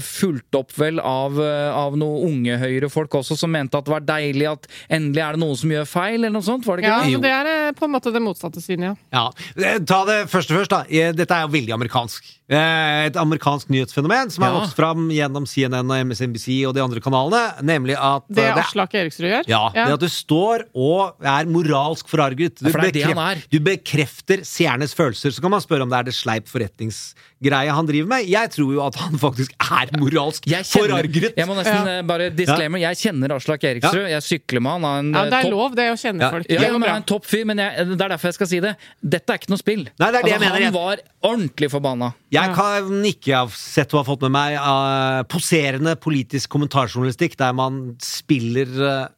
fulgt opp vel av, av noen unge Høyre-folk også, som mente at det var deilig at endelig er det noen som gjør feil, eller noe sånt, var det ikke Ja, det? men Det er på en måte det motsatte synet, ja. Ja, eh, Ta det første først. da. Eh, Dette er jo veldig amerikansk. Eh, Et amerikansk nyhetsfenomen som har Ja. vokst fram gjennom CNN og MSNBC og de andre kanalene. Nemlig at Det Aslak Eriksrud gjør. Ja, det at du står og er moralsk forarget. Du, Ja, for det er det han er. du bekrefter seernes følelser. Så kan man spørre om det er det sleip forretningsgreie han driver med. Jeg tror jo at han faktisk er moralsk Jeg kjenner- forarget. Jeg må nesten ja. bare disclaimer. Jeg kjenner Aslak Eriksrud. Jeg sykler med han. Han er en, Ja, det er topp- lov, det, å kjenne Ja. folk. Ja, ja, men han er en topp fyr, men jeg, det er derfor jeg skal si det. Dette er ikke noe spill. Nei, det er det jeg altså, mener. Han var ordentlig forbanna. Jeg kan ikke ha sett og har fått med meg uh, poserende politisk kommentarjournalistikk der man spiller eh, f-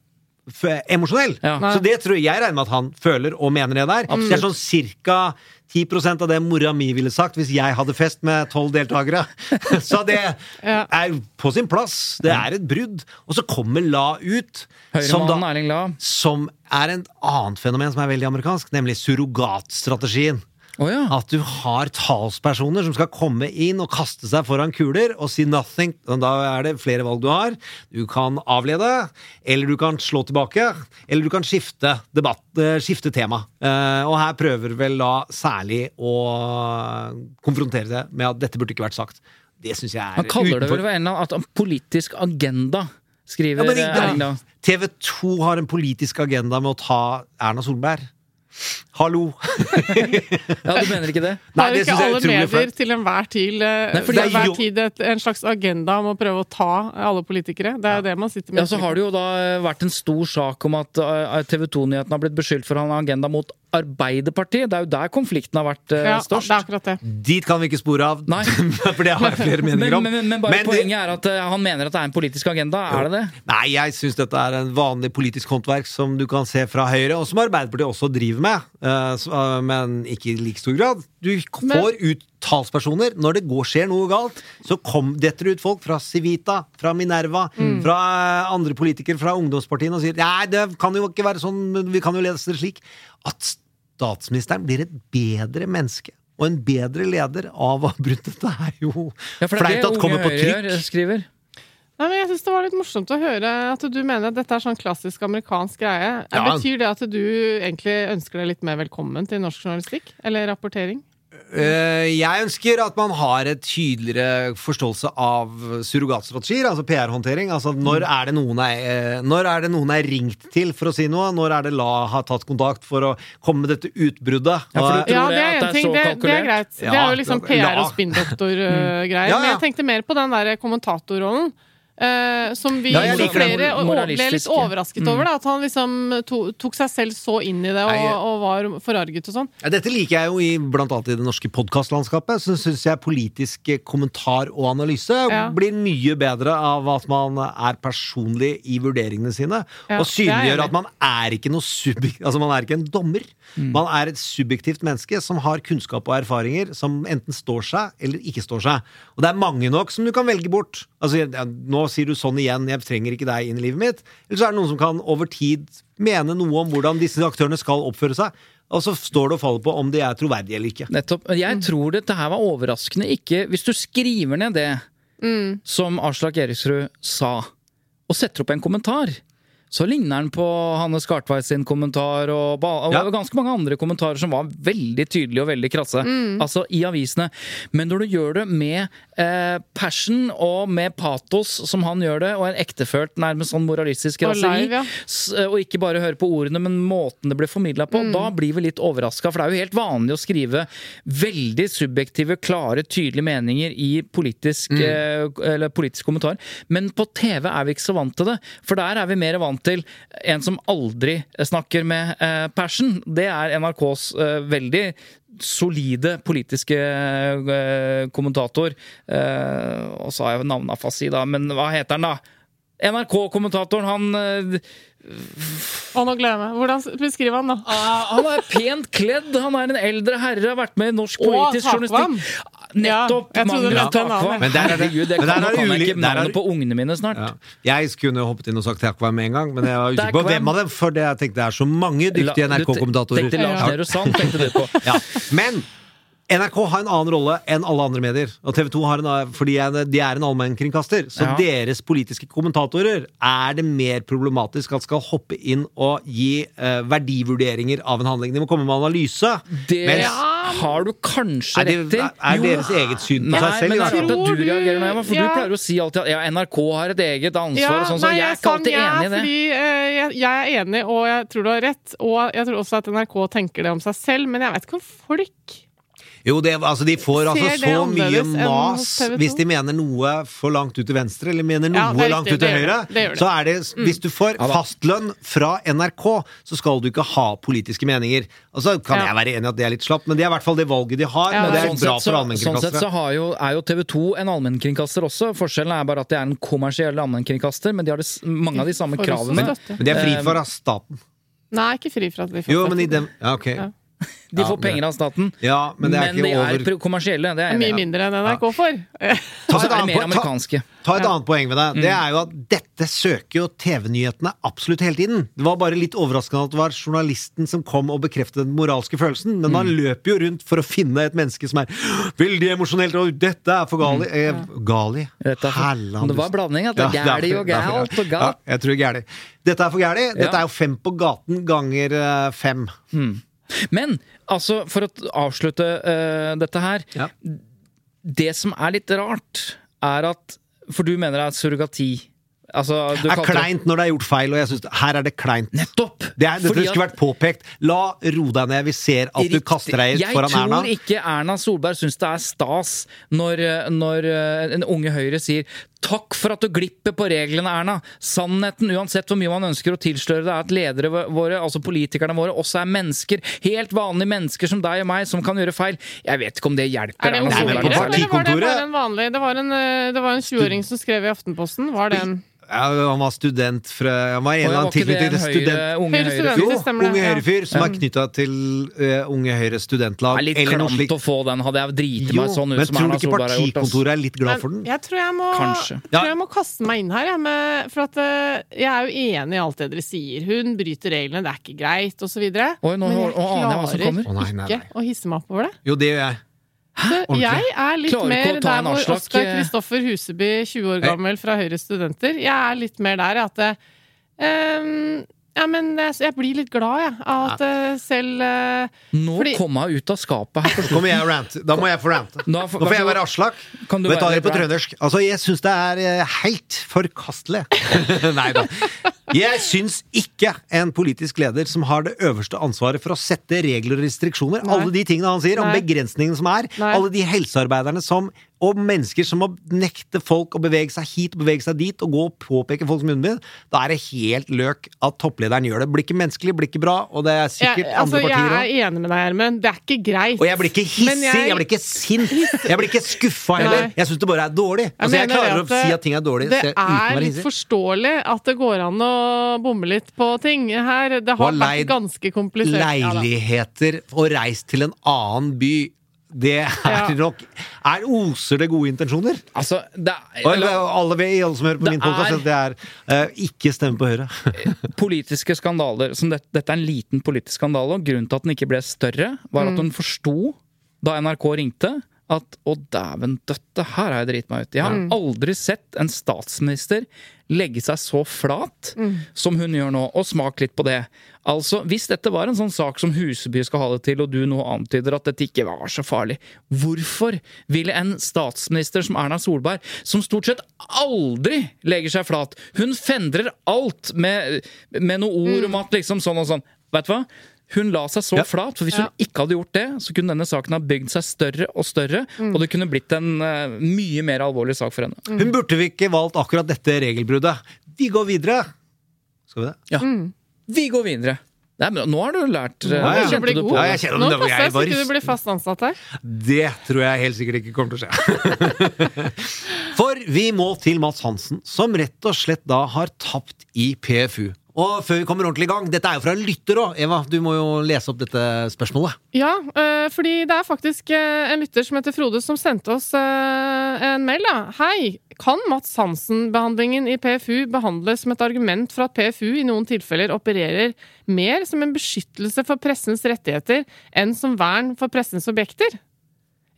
emosjonell. Ja. Så det tror jeg jeg regner med at han føler og mener det der. Det er sånn cirka 10% av det mora mi ville sagt hvis jeg hadde fest med tolv deltakere. Så det Ja. er på sin plass. Det er et brudd. Og så kommer La ut, som, da, La. som er et annet fenomen som er veldig amerikansk, nemlig surrogatstrategien. Å ja. At du har talspersoner som skal komme inn og kaste seg foran kuler og si nothing. Da er det flere valg du har. Du kan avlede, eller du kan slå tilbake, eller du kan skifte debatt, eh, skifte tema. Eh, Og her prøver vel da særlig å konfrontere det med at dette burde ikke vært sagt. Det syns jeg er Han kaller det vel vel en eller annen politisk agenda, skriver ja, eh, Erling. TV 2 har en politisk agenda med å ta Erna Solberg. Hallo! Ja, du mener ikke det? Nei, det det ikke jeg er alle medier til enhver tid, eh, Nei, fordi til enhver jo- tid et, en slags agenda om å prøve å ta alle politikere? Det er jo det man sitter med. Ja, så har det jo da vært en stor sak om at TV 2-nyhetene har blitt beskyldt for å ha en agenda mot Arbeiderpartiet. Det er jo der konflikten har vært eh, ja, det er akkurat det. Dit kan vi ikke spore av, Nei. for det har jeg flere Men, meninger om. men, men bare Men det- poenget er at eh, han mener at det er en politisk agenda. Er det det? Nei, jeg syns dette er en vanlig politisk håndverk som du kan se fra Høyre, og som Arbeiderpartiet også driver med, uh, så- uh, men ikke i like stor grad. Du Men- får ut talspersoner. Når det går, skjer noe galt, så kom, detter det ut folk fra Civita, fra Minerva, Mm. fra eh, andre politikere, fra ungdomspartiene, og sier nei, det kan jo ikke være sånn, vi kan jo lese det slik. At statsministeren blir et bedre menneske. Og en bedre leder av å ha brutt dette er jo Ja, for det er flaut at kommer på trykk. skriver. Nei, men jeg synes Det var litt morsomt å høre at du mener at dette er sånn klassisk amerikansk greie. Ja. Betyr det at du egentlig ønsker deg litt mer velkommen til norsk journalistikk? Eller rapportering? Eh, jeg ønsker at man har et tydeligere forståelse av surrogatstrategier, altså PR-håndtering. Altså når er, det noen er, eh, når er det noen er ringt til for å si noe? Når er det La har tatt kontakt for å komme med dette utbruddet? Ja, Ja, det det er en ting. så Det, det er greit. greit. Det er jo liksom PR- og spinndoktor-greier. Ja, Men jeg tenkte mer på den der kommentatorrollen. Eh, som vi Ja, liker flere ble litt overrasket over. Da, at han liksom to, tok seg selv så inn i det og, Nei, og var forarget og sånn. Ja, dette liker jeg jo i, blant annet i det norske podkastlandskapet. Så syns jeg politisk kommentar og analyse Ja. blir mye bedre av at man er personlig i vurderingene sine. Ja, og er synliggjør at man er ikke noe subjek Altså man er ikke en dommer. Mm. Man er et subjektivt menneske som har kunnskap og erfaringer som enten står seg eller ikke står seg. Og det er mange nok som du kan velge bort. Altså, ja, nå sier du sånn igjen, jeg trenger ikke deg inn i livet mitt. Eller så er det noen som kan over tid mene noe om hvordan disse aktørene skal oppføre seg. Og så står det og faller på om de er troverdige eller ikke. Nettopp. Jeg tror dette her var overraskende ikke Hvis du skriver ned det som Aslak Eriksrud sa, og setter opp en kommentar, så ligner den på Hanne Skartveit sin kommentar og, og Ja. ganske mange andre kommentarer som var veldig tydelige og veldig krasse. Altså i avisene. Men når du gjør det med eh, passion og med patos, som han gjør det, og en ektefølt, nærmest sånn moralistisk raseri, ja. s- og ikke bare høre på ordene, men måten det blir formidla på, Mm. da blir vi litt overraska. For det er jo helt vanlig å skrive veldig subjektive, klare, tydelige meninger i politisk, Mm. eh, eller politisk kommentar. Men på TV er vi ikke så vant til det. For der er vi mer vant til en som aldri snakker med eh, passion. Det er NRKs eh, veldig solide politiske eh, kommentator. Eh, og så har jeg navnet afasi, da, men hva heter han, da? NRK-kommentatoren, han eh, Å, nå gleder jeg meg. Hvordan beskriver han, da? Ah, han er pent kledd, han er en eldre herre, har vært med i norsk politisk journalistikk. Nettopp! Ja, jeg Magnus annen. Takvam. Men der er det- Herregud, det kan, det kan jeg ikke er navnet det- på ungene mine snart. Ja. Jeg kunne hoppet inn og sagt Takvam med en gang, men jeg var usikker på hvem av dem, for det, jeg tenkte det er så mange dyktige NRK-kommentatorer. Tenkte Lars Ja. Nehru Sand, tenkte du på. Ja. Men NRK har en annen rolle enn alle andre medier. Og TV 2 har en, fordi de er en allmennkringkaster. Så Ja. deres politiske kommentatorer er det mer problematisk at skal hoppe inn og gi uh, verdivurderinger av en handling. De må komme med analyse. Det Mens- har du kanskje er, rett til. i. er Jo. deres eget syn på Nei, seg selv? men det er at Tror du reagerer med, for ja. du pleier å si alltid at ja, NRK har et eget ansvar Ja, og sånn, så nei, jeg er ikke alltid enig i det. Fordi, uh, jeg, jeg er enig, og jeg tror du har rett. Og jeg tror også at NRK tenker det om seg selv, men jeg vet ikke om folk Jo, det, altså, de får altså så mye mas hos TV 2? hvis de mener noe for langt ut til venstre, eller mener noe Ja, det langt ut til høyre. det, det gjør det. Så er det, hvis du får fastlønn fra NRK, så skal du ikke ha politiske meninger. Og så kan Ja. jeg være enig i at det er litt slapt, men det er i hvert fall det valget de har. Ja, det er sånn bra sett, for så, sånn sett så har jo, er jo TV 2 en allmennkringkaster også. Forskjellen er bare at det er en kommersiell allmennkringkaster, men de har det, mange av de samme kravene. Men de er fri fra for av staten. Nei, ikke fri fra at de får Jo, men i dem Ja, ok. Ja. De Ja, får penger av staten, Ja, men det er men de ikke er over pro- kommersielle. Det er mye mindre enn NRK får. Ta Og så et er annet mer po- ta- amerikanske. Ta et Ja. annet poeng med det. Mm. Det er jo at dette søker jo TV-nyhetene absolutt hele tiden. Det var bare litt overraskende at det var journalisten som kom og bekreftet den moralske følelsen, men Mm. man løper jo rundt for å finne et menneske som er veldig emosjonelt, og dette er for gali. Eh, gali? Mm. Dette er for- Men det du- var blanding, at det er gæli for- og det er for- galt og galt. Ja, jeg tror gæli. Dette er for gæli. Dette Ja. er jo fem på gaten ganger eh, fem. Men altså, for å avslutte uh, dette her Ja. Det som er litt rart, er at For du mener det er surrogati. Altså, du Det er kleint når det er gjort feil, og jeg synes her er det kleint. Nettopp! Det er, dette skulle vært påpekt. La ro deg ned. Vi ser at du kaster deg ut Jeg tror ikke Erna Solberg syns det er stas når, når eh, en unge Høyre sier 'takk for at du glipper på reglene, Erna'. Sannheten, uansett hvor mye man ønsker å tilsløre det, er at ledere våre, altså politikerne våre, også er mennesker. Helt vanlige mennesker som deg og meg, som kan gjøre feil. Jeg vet ikke om det hjelper Er det overgrep, særlig. eller var det bare en vanlig Det var en, eh, det var en 20-åring som skrev i Aftenposten. Var det en Ja, han var student fra Han var en eller annen tilknytning til student... unge Høyre Høyre studenter, Jo, stemmer det, Unge. Høyre-fyr som er knytta til eh, Unge Høyre studentlag. Det er litt eller klamt å få den, hadde jeg driti meg sånn ut men som tror du Erna ikke Solberg har gjort. ass. partikontoret er litt glad for den? jeg tror jeg må, tror jeg må kaste meg inn her, jeg, med, for at eh, jeg er jo enig i alt det dere sier. Hun bryter reglene, det er ikke greit, osv. Men jeg nei. ikke å hisse meg opp over det. Jo, det gjør jeg. Ordentlig? jeg er litt Klarer mer der hvor Oskar eh, Kristoffer Huseby, 20 år gammel fra Høyre Studenter, jeg er litt mer der at ehm, Ja, men jeg, jeg blir litt glad, jeg, av at eh, selv uh, Nå Fordi- kom hun ut av skapet her. Kommer jeg og. Da må jeg få rante. Da, Nå får jeg være Aslak. Kan du Vet du det er på rant? trøndersk? Altså, jeg syns det er eh, helt forkastelig. Nei da. Jeg syns ikke en politisk leder som har det øverste ansvaret for å sette regler og restriksjoner, Nei. alle de tingene han sier om Nei. begrensningene som er, Nei. alle de helsearbeiderne som og mennesker som må nekte folk å bevege seg hit og bevege seg dit, og gå og påpeke folks munnbind, da er det helt løk at topplederen gjør det. Blir ikke menneskelig, blir ikke bra, og det er sikkert Jeg, altså, andre partier jeg er enig med deg, Gjermund. Det er ikke greit. Og jeg blir ikke hissig, jeg... jeg- blir ikke sint, jeg blir ikke skuffa heller. Jeg syns det bare er dårlig. Altså, jeg, klarer å si at ting er dårlig Det er litt forståelig at det går an å bomme litt på ting her. Det har vært ganske komplisert. Ja. Leiligheter og reist til en annen by. Det er nok Er oser det gode intensjoner? Altså, det er, eller, alle, vi- alle som hører på min podcast, at det er uh, ikke stemme på Høyre. politiske skandaler som det, Dette er en liten politisk skandale, og grunnen til at den ikke ble større, var Mm. at hun forsto da NRK ringte at å dæven døtte, her har jeg driti meg ut. Jeg har Mm. aldri sett en statsminister legge seg så flat Mm. som hun gjør nå, og smak litt på det. Altså, Hvis dette var en sånn sak som Huseby skal ha det til, og du nå antyder at dette ikke var så farlig, hvorfor ville en statsminister som Erna Solberg, som stort sett aldri legger seg flat Hun fendrer alt med, med noen ord om at liksom sånn og sånn. Vet du hva? Hun la seg så Ja. flat, for hvis Ja. hun ikke hadde gjort det, så kunne denne saken ha bygd seg større og større, og det kunne blitt en uh, mye mer alvorlig sak for henne. Hun burde vi ikke valgt akkurat dette regelbruddet. De går videre. Skal vi det? Ja. Vi går videre. Nei, men nå har du lært Nå, Ja, ja. Kjente du Ja, jeg kjenner Nå det, passer jeg så ikke du blir fast ansatt her. Det tror jeg helt sikkert ikke kommer til å skje. For vi må til Mats Hansen, som rett og slett da har tapt i PFU. Og før vi kommer ordentlig i gang, dette er jo fra en lytter òg. Eva, du må jo lese opp dette spørsmålet. Ja, øh, fordi det er faktisk øh, en lytter som heter Frode som sendte oss øh, en mail. da. Hei! Kan Mats Hansen-behandlingen i PFU behandles som et argument for at PFU i noen tilfeller opererer mer som en beskyttelse for pressens rettigheter enn som vern for pressens objekter?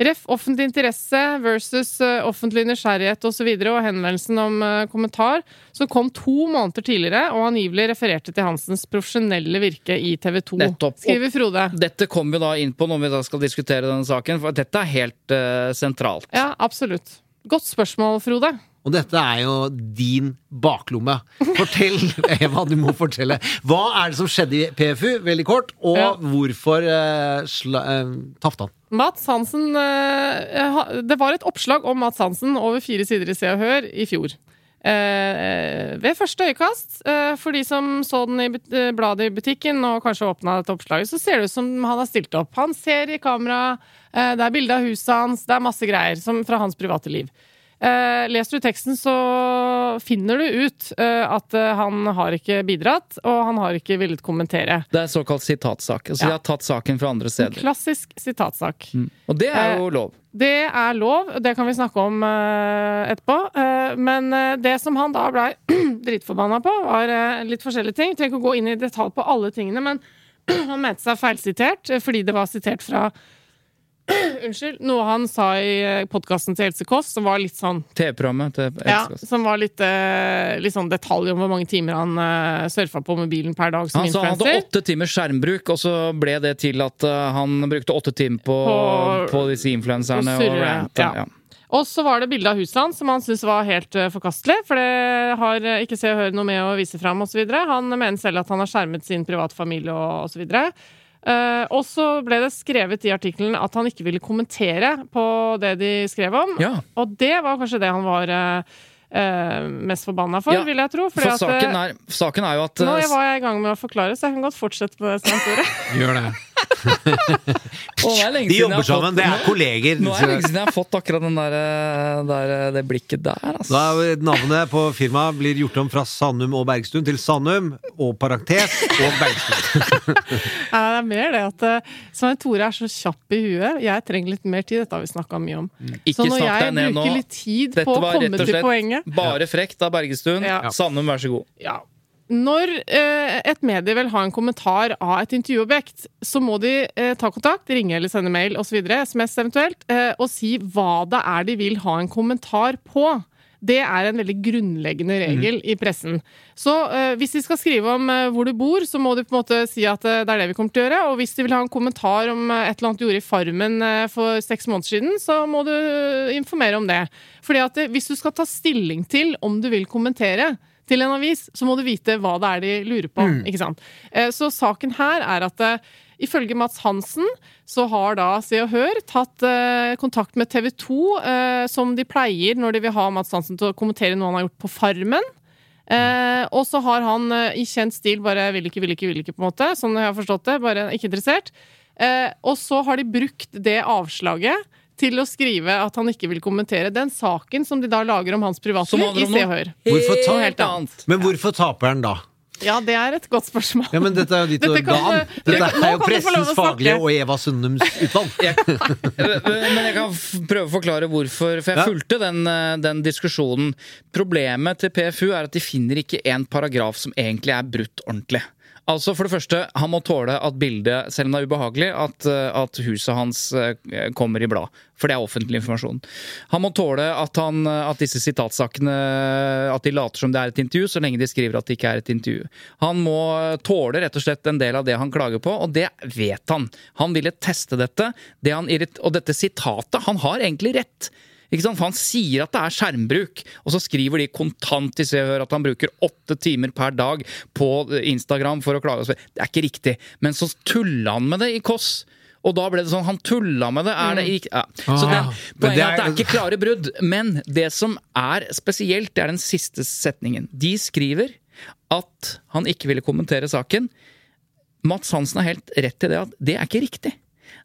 Ref. offentlig interesse versus øh, offentlig nysgjerrighet osv. Og, så videre, og henvendelsen om øh, kommentar som kom to måneder tidligere og angivelig refererte til Hansens profesjonelle virke i TV 2. Nettopp. Skriver Frode. Dette kommer vi da inn på når vi da skal diskutere denne saken, for dette er helt uh, sentralt. Ja, absolutt. Godt spørsmål, Frode. Og dette er jo din baklomme. Fortell, Eva, du må fortelle. Hva er det som skjedde i PFU, veldig kort, og Ja. hvorfor uh, eh, tapte han? Mats Hansen eh, Det var et oppslag om Mats Hansen over fire sider i Se og Hør i fjor. Eh, ved første øyekast, eh, for de som så den i eh, bladet i butikken og kanskje åpna dette oppslaget, så ser det ut som han har stilt opp. Han ser i kamera, eh, det er bilde av huset hans, det er masse greier fra hans private liv. Eh, leser du teksten, så finner du ut eh, at eh, han har ikke bidratt, og han har ikke villet kommentere. Det er såkalt sitatsak. Altså, Ja. De har tatt saken fra andre steder. En klassisk sitatsak. Og det er jo lov. Det er lov, det kan vi snakke om etterpå. Men det som han da blei dritforbanna på, var litt forskjellige ting. Trenger ikke å gå inn i detalj på alle tingene, men han mente seg feilsitert fordi det var sitert fra Unnskyld. Noe han sa i podkasten til Else Kåss, som var litt sånn TV-programmet til ja, som var litt, eh, litt sånn detalj om hvor mange timer han uh, surfa på mobilen per dag som Han sa han hadde åtte timers skjermbruk, og så ble det til at uh, han brukte åtte timer på, På- på disse influenserne og surre, rante. ja. Ja. Og så var det bilde av huset hans som han syntes var helt eh, forkastelig. For det har eh, ikke Se og Hør noe med å vise fram osv. Han mener selv at han har skjermet sin private familie og osv. Uh, og så ble det skrevet i artikkelen at han ikke ville kommentere på det de skrev om. Ja. Og det var kanskje det han var uh, eh, mest forbanna for, Ja, vil jeg tro. For saken, at, saken er, saken er jo at Nå var jeg i gang med å forklare, så jeg kan godt fortsette på det. Gjør det. De jobber sammen, det er kolleger. Nå er det lenge siden jeg har fått akkurat den der, eh, der, eh, det blikket der, altså. Da er Navnet på firmaet blir gjort om fra Sandum og Bergstuen til Sandum og parentes og Bergstuen. Ja, det er mer det at uh, Svein Tore er så kjapp i huet. Jeg trenger litt mer tid. Dette har vi snakka mye om. Ikke så når jeg bruker nå. litt tid Dette på å var rett komme og til slett poenget bare frekt av Bergestuen. Ja. Sandum, vær så god. ja. Når eh, et medie vil ha en kommentar av et intervjuobjekt, så må de eh, ta kontakt, ringe eller sende mail osv., SMS eventuelt, eh, og si hva det er de vil ha en kommentar på. Det er en veldig grunnleggende regel i pressen. Så eh, hvis de skal skrive om eh, hvor du bor, så må du på en måte si at eh, det er det vi kommer til å gjøre. Og hvis de vil ha en kommentar om et eller annet du gjorde i Farmen for seks måneder siden, så må du informere om det. Fordi at hvis du skal ta stilling til om du vil kommentere, til en avis, så må du vite hva det er de lurer på. ikke sant? Eh, Så saken her er at eh, ifølge Mats Hansen så har da Se og Hør tatt eh, kontakt med TV 2, eh, som de pleier når de vil ha Mats Hansen til å kommentere noe han har gjort på Farmen. Eh, og så har han i kjent stil bare vil ikke, vil ikke, vil ikke, på en måte. Sånn jeg har forstått det. Bare ikke interessert. Eh, og så har de brukt det avslaget til å skrive at han ikke vil kommentere den saken som de da lager om hans privatliv i Se og Hør. Hvorfor ta- helt annet. Men hvorfor taper han da? Ja, det er et godt spørsmål. Ja, men Dette er jo ditt Dette organ. dette Dette kan- er jo kan pressens faglige og Eva Sundums utvalg. Men jeg kan f- prøve å forklare hvorfor. For jeg Ja. fulgte den, eh, den diskusjonen. Problemet til PFU er at de finner ikke en paragraf som egentlig er brutt ordentlig. Altså For det første, han må tåle at bildet, selv om det er ubehagelig, at, eh, at huset hans eh, kommer i blad. For det er offentlig informasjon. Han må tåle at, han, eh, at disse sitatsakene At de later som det er et intervju, så lenge de skriver at det ikke er et intervju. Han må tåle rett og slett en del av det han klager på, og det vet han. Han ville teste dette, det han og dette sitatet Han har egentlig rett. Ikke sant? For Han sier at det er skjermbruk, og så skriver de kontant i Se og Hør at han bruker åtte timer per dag på Instagram for å klage. Det er ikke riktig. Men så tulla han med det i Kåss. Og da ble det sånn, han tulla med det. Er det ikke ja. Så det, Ah, poenget er at det er ikke klare brudd. Men det som er spesielt, det er den siste setningen. De skriver at han ikke ville kommentere saken. Mats Hansen har helt rett i det at det er ikke riktig.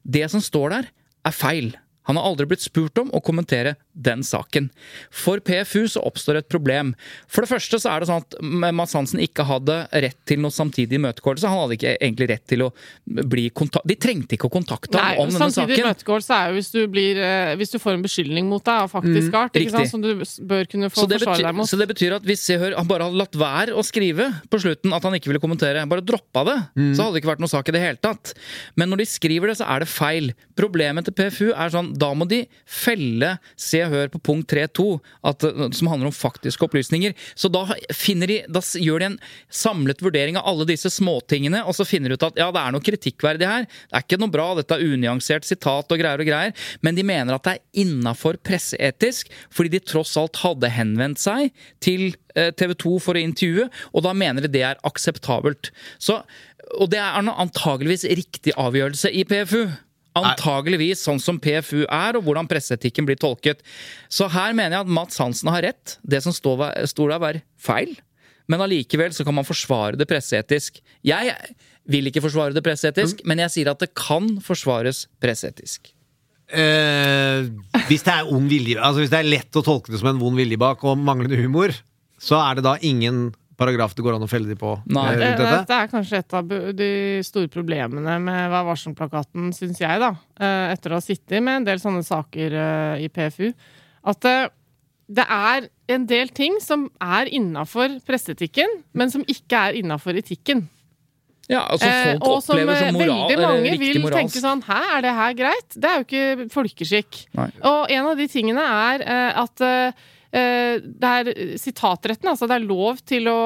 Det som står der, er feil. Han har aldri blitt spurt om å kommentere den saken. For PFU så oppstår et problem. For det første så er det sånn at Mats Hansen ikke hadde rett til noe samtidig imøtegåelse. Han hadde ikke egentlig rett til å bli kontakt... De trengte ikke å kontakte Nei, ham om denne samtidig saken. imøtegåelse er jo hvis du, blir, eh, hvis du får en beskyldning mot deg av faktisk art, Mm, ikke sant, som du bør kunne få Så forsvare deg mot. så det betyr at hvis jeg hører, han bare hadde latt være å skrive på slutten at han ikke ville kommentere, bare droppa det, så hadde det ikke vært noe sak i det hele tatt. Men når de skriver det, så er det feil. Problemet til PFU er sånn, da må de felle Se og Hør på punkt 3.2, eh, som handler om faktiske opplysninger. Så da, de, da gjør de en samlet vurdering av alle disse småtingene, og så finner de ut at ja, det er noe kritikkverdig her. Det er ikke noe bra, dette er unyansert sitat og greier og greier, men de mener at det er innafor presseetisk, fordi de tross alt hadde henvendt seg til TV 2 for å intervjue, og da mener de det er akseptabelt. Så, og det er antageligvis riktig avgjørelse i PFU. Antageligvis sånn som PFU er, og hvordan presseetikken blir tolket. Så her mener jeg at Mats Hansen har rett. Det som står der, var feil. Men allikevel så kan man forsvare det presseetisk. Jeg vil ikke forsvare det presseetisk, men jeg sier at det kan forsvares presseetisk. Eh, hvis det er ond vilje Altså hvis det er lett å tolke det som en vond vilje bak og manglende humor, så er det da ingen paragraf det går an å felle de på Nei. eh, Det, dette? er kanskje et av de store problemene med Vær varsom-plakaten, syns jeg, da. eh, Etter å ha sittet med en del sånne saker eh, i PFU. At eh, det er en del ting som er innafor presseetikken, men som ikke er innafor etikken. Ja, altså Eh, folk og som opplever eh, som moral, veldig mange vil moralsk. tenke sånn Hæ, er det her greit? Det er jo ikke folkeskikk. Nei. Og en av de tingene er eh, at eh, eh, det er sitatretten. Altså det er lov til å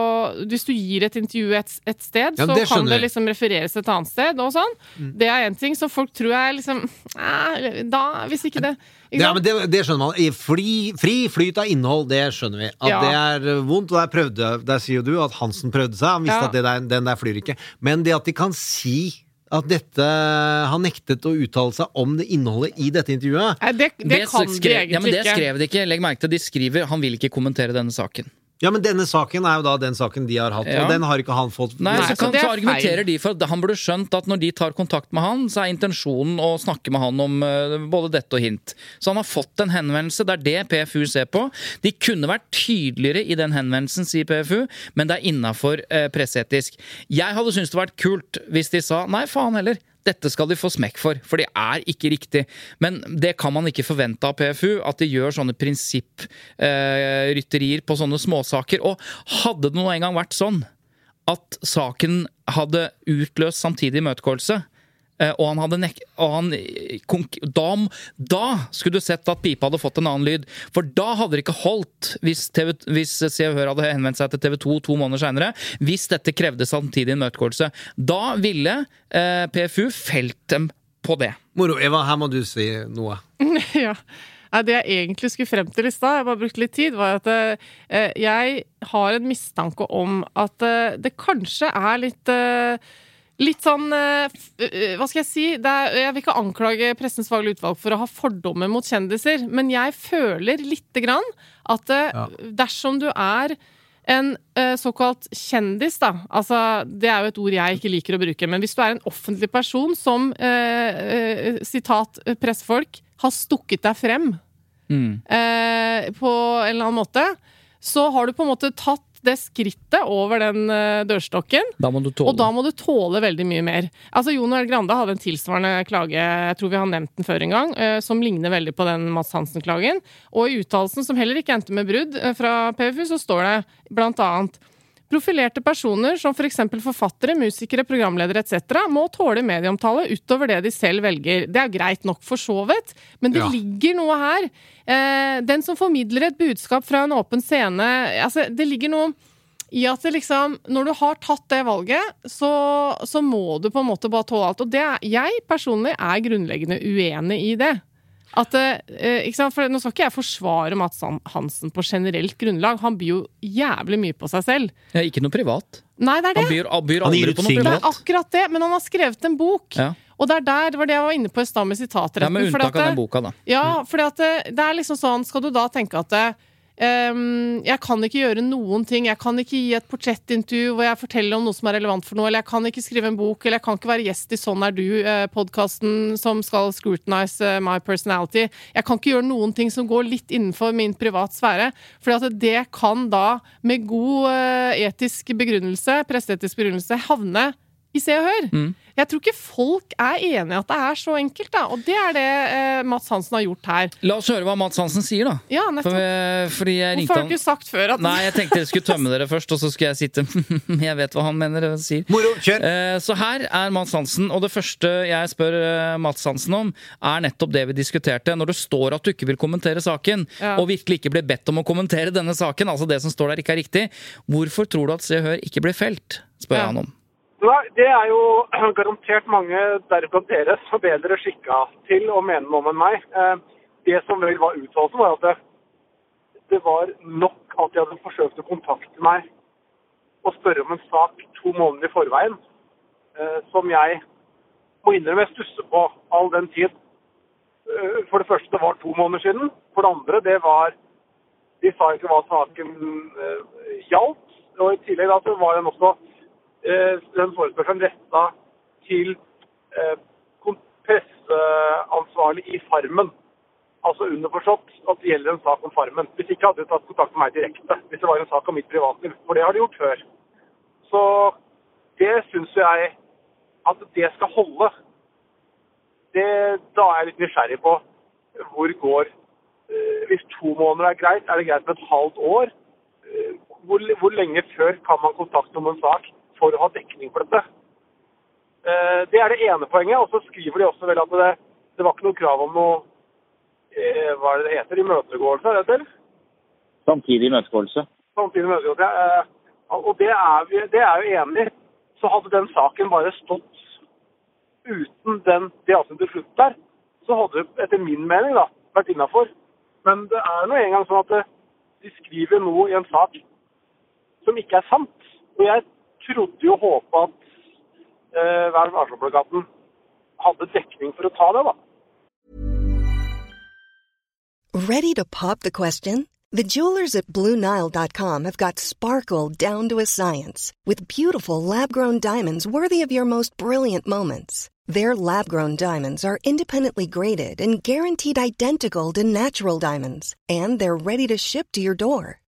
Hvis du gir et intervju et, et sted, Ja, så det kan det liksom refereres et annet sted, og sånn. Det er én ting. Så folk tror jeg liksom eh, Da, hvis ikke det ikke Ja, men det, det skjønner man. I Fri, fri flyt av innhold, det skjønner vi. At Ja. det er eh, vondt. Og der, prøvde, der sier jo du at Hansen prøvde seg. Han visste Ja. at det der, den der flyr ikke. Men det at de kan si at dette Han nektet å uttale seg om det innholdet i dette intervjuet. Nei, det, det, kan de egentlig egentlig ja, men det skrev de ikke. Legg merke til de skriver han vil ikke kommentere denne saken. Ja, men denne saken er jo da den saken de har hatt, Ja. og den har ikke han fått. Nei, Nei, så, kan, så argumenterer de for at han burde skjønt at når de tar kontakt med han, så er intensjonen å snakke med han om uh, både dette og hint. Så han har fått en henvendelse, det er det PFU ser på. De kunne vært tydeligere i den henvendelsen, sier PFU, men det er innafor uh, presseetisk. Jeg hadde syntes det vært kult hvis de sa nei, faen heller. Dette skal de få smekk for, for det er ikke riktig. Men det kan man ikke forvente av PFU, at de gjør sånne prinsipprytterier på sånne småsaker. Og hadde det nå engang vært sånn at saken hadde utløst samtidig imøtegåelse, og han hadde nek og han, eh, konk da, da skulle du sett at pipa hadde fått en annen lyd. For da hadde det ikke holdt hvis, TV, hvis Se og Hør hadde henvendt seg til TV 2 to måneder seinere. Hvis dette krevde samtidig imøtegåelse. Da ville eh, PFU felt dem på det. Moro. Eva, her må du si noe. ja. Nei, det jeg egentlig skulle frem til i stad, jeg bare brukte litt tid, var at eh, jeg har en mistanke om at eh, det kanskje er litt eh, Litt sånn eh, f- eh, Hva skal jeg si? Er, jeg vil ikke anklage Pressens faglige utvalg for å ha fordommer mot kjendiser, men jeg føler lite grann at ja. dersom du er en eh, såkalt kjendis, da. Altså, det er jo et ord jeg ikke liker å bruke. Men hvis du er en offentlig person som, eh, eh, sitat eh, pressefolk, har stukket deg frem eh, på en eller annen måte, så har du på en måte tatt det skrittet over den eh, dørstokken. Da må du tåle Og da må du tåle veldig mye mer. Altså, Jon Øhl Grande hadde en tilsvarende klage, jeg tror vi har nevnt den før en gang, eh, som ligner veldig på den Mads Hansen-klagen. Og i uttalelsen, som heller ikke endte med brudd eh, fra PFU, så står det blant annet Profilerte personer som f.eks. For forfattere, musikere, programledere etc. må tåle medieomtale utover det de selv velger. Det er greit nok for så vidt, men det Ja. ligger noe her. Eh, den som formidler et budskap fra en åpen scene altså, Det ligger noe i at det liksom, når du har tatt det valget, så, så må du på en måte bare tåle alt. Og det er, jeg personlig er grunnleggende uenig i det. At, eh, ikke sant? For Nå skal ikke jeg forsvare Mats Han- Hansen på generelt grunnlag. Han byr jo jævlig mye på seg selv. Ja, Ikke noe privat. Nei, det er det. Han byr, han byr aldri på noe privat. Det er akkurat det, men han har skrevet en bok. Ja. Og det er der, det var det jeg var inne på i stad med sitatretten. Ja, Med unntak at av den boka, da. Ja, for at det, det er liksom sånn Skal du da tenke at ehm, jeg kan ikke gjøre noen ting. Jeg kan ikke gi et portrettintervju hvor jeg forteller om noe som er relevant for noe, eller jeg kan ikke skrive en bok, eller jeg kan ikke være gjest i Sånn er du-podkasten som skal scrutinize eh, my personality. Jeg kan ikke gjøre noen ting som går litt innenfor min privat sfære. For det kan da, med god eh, etisk begrunnelse, presseetisk begrunnelse, havne i Se og Hør. Mm. Jeg tror ikke folk er enig i at det er så enkelt, da. Og det er det eh, Mats Hansen har gjort her. La oss høre hva Mats Hansen sier, da. Ja, nettopp. For, fordi jeg Hvorfor ringte har du ikke sagt før at Nei, jeg tenkte dere skulle tømme dere først, og så skulle jeg sitte Jeg vet hva han mener og sier. Moro, kjør! Eh, Så her er Mats Hansen, og det første jeg spør eh, Mats Hansen om, er nettopp det vi diskuterte. Når det står at du ikke vil kommentere saken, Ja. og virkelig ikke blir bedt om å kommentere denne saken, altså det som står der ikke er riktig, hvorfor tror du at Se og Hør ikke blir felt? spør Ja. jeg han om. Nei, Det er jo garantert mange, deriblant dere, som er bedre skikka til å mene noe om enn meg. Eh, Det som vel var uttalelsen, var at det, det var nok at de hadde forsøkt å kontakte meg og spørre om en sak to måneder i forveien, eh, som jeg må innrømme jeg stusser på all den tid. Eh, For det første, det var to måneder siden. For det andre, det var De sa ikke hva saken gjaldt. Og i tillegg da, så var den også den forespørselen retta til eh, presseansvarlig i Farmen. Altså underforstått at det gjelder en sak om Farmen. Hvis ikke hadde de tatt kontakt med meg direkte. Hvis det var en sak om mitt privatliv. For det har de gjort før. Så det syns jeg at det skal holde. Det, da er jeg litt nysgjerrig på hvor går eh, Hvis to måneder er greit, er det greit med et halvt år? Eh, hvor, hvor lenge før kan man kontakte om en sak for å ha dekning for dette? Eh, Det er det ene poenget. Og så skriver de også vel at det, det var ikke noe krav om noe eh, Hva er det det heter? Imøtegåelse, er det heter? Samtidig imøtegåelse. Samtidig imøtegåelse. ja. Eh, Og det er, vi, det er jo enig i. Så hadde den saken bare stått uten den, det avsnittet til slutt der, så hadde det etter min mening da, vært innafor. Men det er nå engang sånn at de skriver noe i en sak som ikke er sant. Og jeg trodde jo at eh, Vær varsom-plakaten hadde dekning for å ta det, da. Ready to pop the question? The jewelers at BlueNile.com have got sparkle down to a science with beautiful lab grown diamonds worthy of your most brilliant moments. Their lab grown diamonds are independently graded and guaranteed identical to natural diamonds, and they're ready to ship to your door.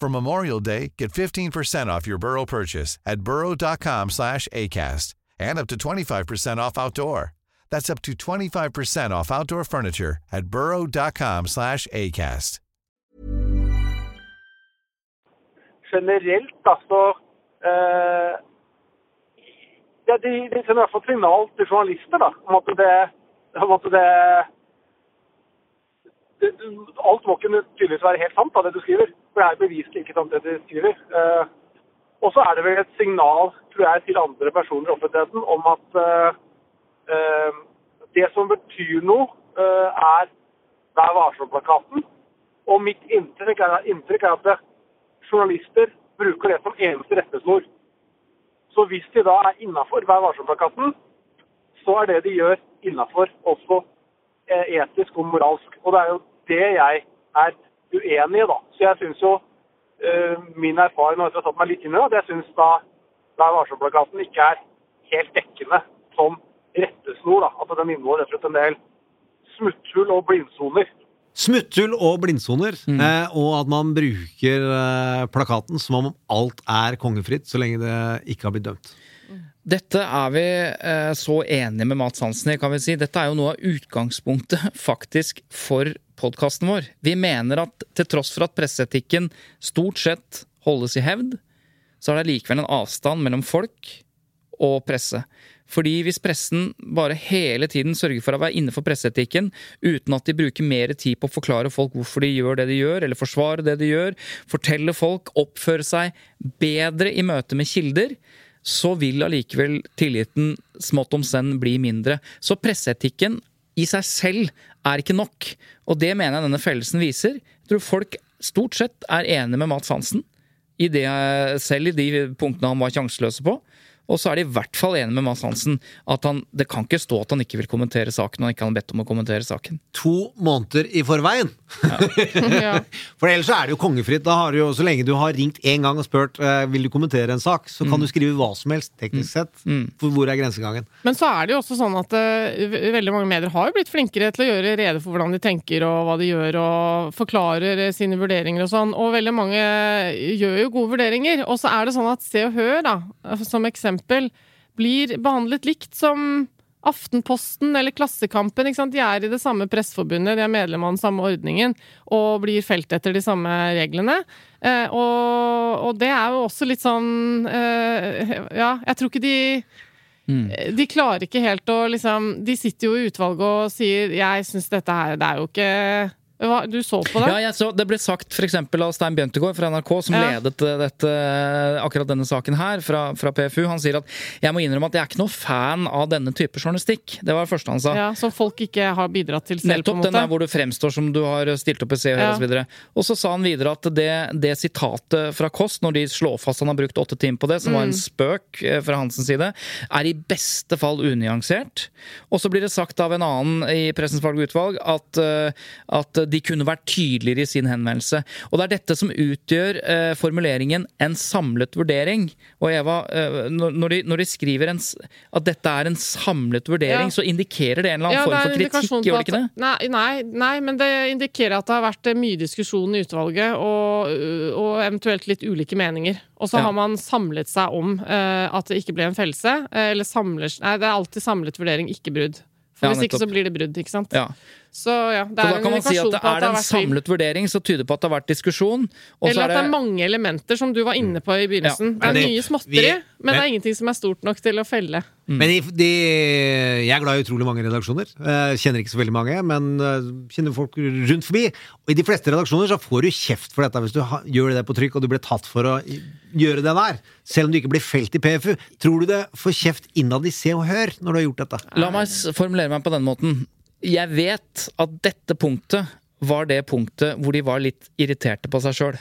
For Memorial Day, get 15% off your Burrow purchase at burrow.com slash ACAST and up to 25% off outdoor. That's up to 25% off outdoor furniture at burrow.com slash ACAST. generelt, da, så eh, ja, de, de sender i hvert fall signal til journalister da, om at det, om at det Alt må ikke tydeligvis være helt sant, da, det du skriver. For det er beviselig ikke sant, det de skriver. Eh, og så er det vel et signal, tror jeg, til andre personer i offentligheten om at eh, eh, det som betyr noe, er Vær varsom-plakaten. Og mitt inntrykk er, inntrykk er at journalister bruker det som eneste rettesnor. Så hvis de da er innafor Vær varsom-plakaten, så er det de gjør innafor også etisk og moralsk. Og det er jo det jeg er uenig i, da. Så jeg syns jo eh, min erfaring etter å ha tatt meg litt inn i det, at jeg syns da Vær varsom-plakaten ikke er helt dekkende som rettesnor. da. At den inneholder rett og slett en del smutthull og blindsoner. Smutthull og blindsoner, eh, og at man bruker eh, plakaten som om alt er kongefritt så lenge det ikke har blitt dømt. Dette er vi eh, så enige med Mats Hansen i, kan vi si. Dette er jo noe av utgangspunktet faktisk for podkasten vår. Vi mener at til tross for at presseetikken stort sett holdes i hevd, så er det likevel en avstand mellom folk og presse. Fordi hvis pressen bare hele tiden sørger for å være innenfor presseetikken, uten at de bruker mer tid på å forklare folk hvorfor de gjør det de gjør, eller forsvare det de gjør, fortelle folk, oppføre seg bedre i møte med kilder, så vil allikevel tilliten smått om senn bli mindre. Så presseetikken i seg selv er ikke nok. Og det mener jeg denne fellelsen viser. Jeg tror folk stort sett er enige med Mats Hansen, i det, selv i de punktene han var sjanseløse på. Og så er de i hvert fall enige med Mads Hansen at han, det kan ikke stå at han ikke vil kommentere saken. og han ikke har bedt om å kommentere saken. To måneder i forveien! Ja. For ellers er det jo kongefritt. Da har du jo, Så lenge du har ringt én gang og spurt eh, vil du kommentere en sak, så kan du skrive hva som helst, teknisk sett. For hvor er grensegangen? Men så er det jo også sånn at uh, veldig mange medier har jo blitt flinkere til å gjøre rede for hvordan de tenker og hva de gjør, og forklarer eh, sine vurderinger og sånn. Og veldig mange gjør jo gode vurderinger. Og så er det sånn at Se og Hør, da, som eksempel, blir behandlet likt som Aftenposten eller Klassekampen. De er i det samme presseforbundet, de er medlem av den samme ordningen og blir felt etter de samme reglene. Eh, og, og det er jo også litt sånn eh, Ja, jeg tror ikke de de klarer ikke helt å liksom De sitter jo i utvalget og sier 'jeg syns dette her Det er jo ikke Hva, Du så på det? Ja, jeg så, Det ble sagt eksempel av Stein Bjøntegård fra NRK, som Ja. ledet eh, dette, akkurat denne saken her fra, fra PFU. Han sier at jeg må innrømme at jeg er ikke noe fan av denne type journalistikk. Det var det første han sa. Ja, Som folk ikke har bidratt til selv, på Nettopp en den der hvor du fremstår som du har stilt opp i Se og Hør Ja. videre. Og så sa han videre at det, det sitatet fra Kåss, når de slår fast han har brukt åtte timer på det, som var Mm. en spøk eh, fra Hansens side, er i beste fall unyansert. Og så blir det sagt av en annen i Pressens faglige utvalg at, eh, at de kunne vært tydeligere i sin henvendelse. Og det er dette som utgjør eh, formuleringen 'en samlet vurdering'. Og Eva, eh, når, de, når de skriver en, at dette er en samlet vurdering, Ja. så indikerer det en eller annen Ja, form for kritikk, gjør det ikke det? Nei, nei, nei, men det indikerer at det har vært eh, mye diskusjon i utvalget, og, og eventuelt litt ulike meninger. Og så Ja. har man samlet seg om eh, at det ikke ble en fellelse. eh, eller samler Nei, det er alltid samlet vurdering, ikke brudd. For hvis ikke så blir det brudd, ikke sant. Ja. Så ja, det Så er da kan man si at det er en samlet vurdering som tyder på at det har vært diskusjon. Og så Eller at det er mange elementer, som du var inne på i begynnelsen. Ja, det er det- mye småtteri, vi- men, det er ingenting som er stort nok til å felle. Mm. Men de, de, jeg er glad i utrolig mange redaksjoner. Jeg kjenner ikke så veldig mange, men eh, kjenner folk rundt forbi. Og i de fleste redaksjoner så får du kjeft for dette hvis du ha, gjør det på trykk, og du blir tatt for å gjøre det der. Selv om du ikke blir felt i PFU. Tror du det får kjeft innad i Se og Hør når du har gjort dette? La meg formulere meg på den måten. Jeg vet at dette punktet var det punktet hvor de var litt irriterte på seg sjøl.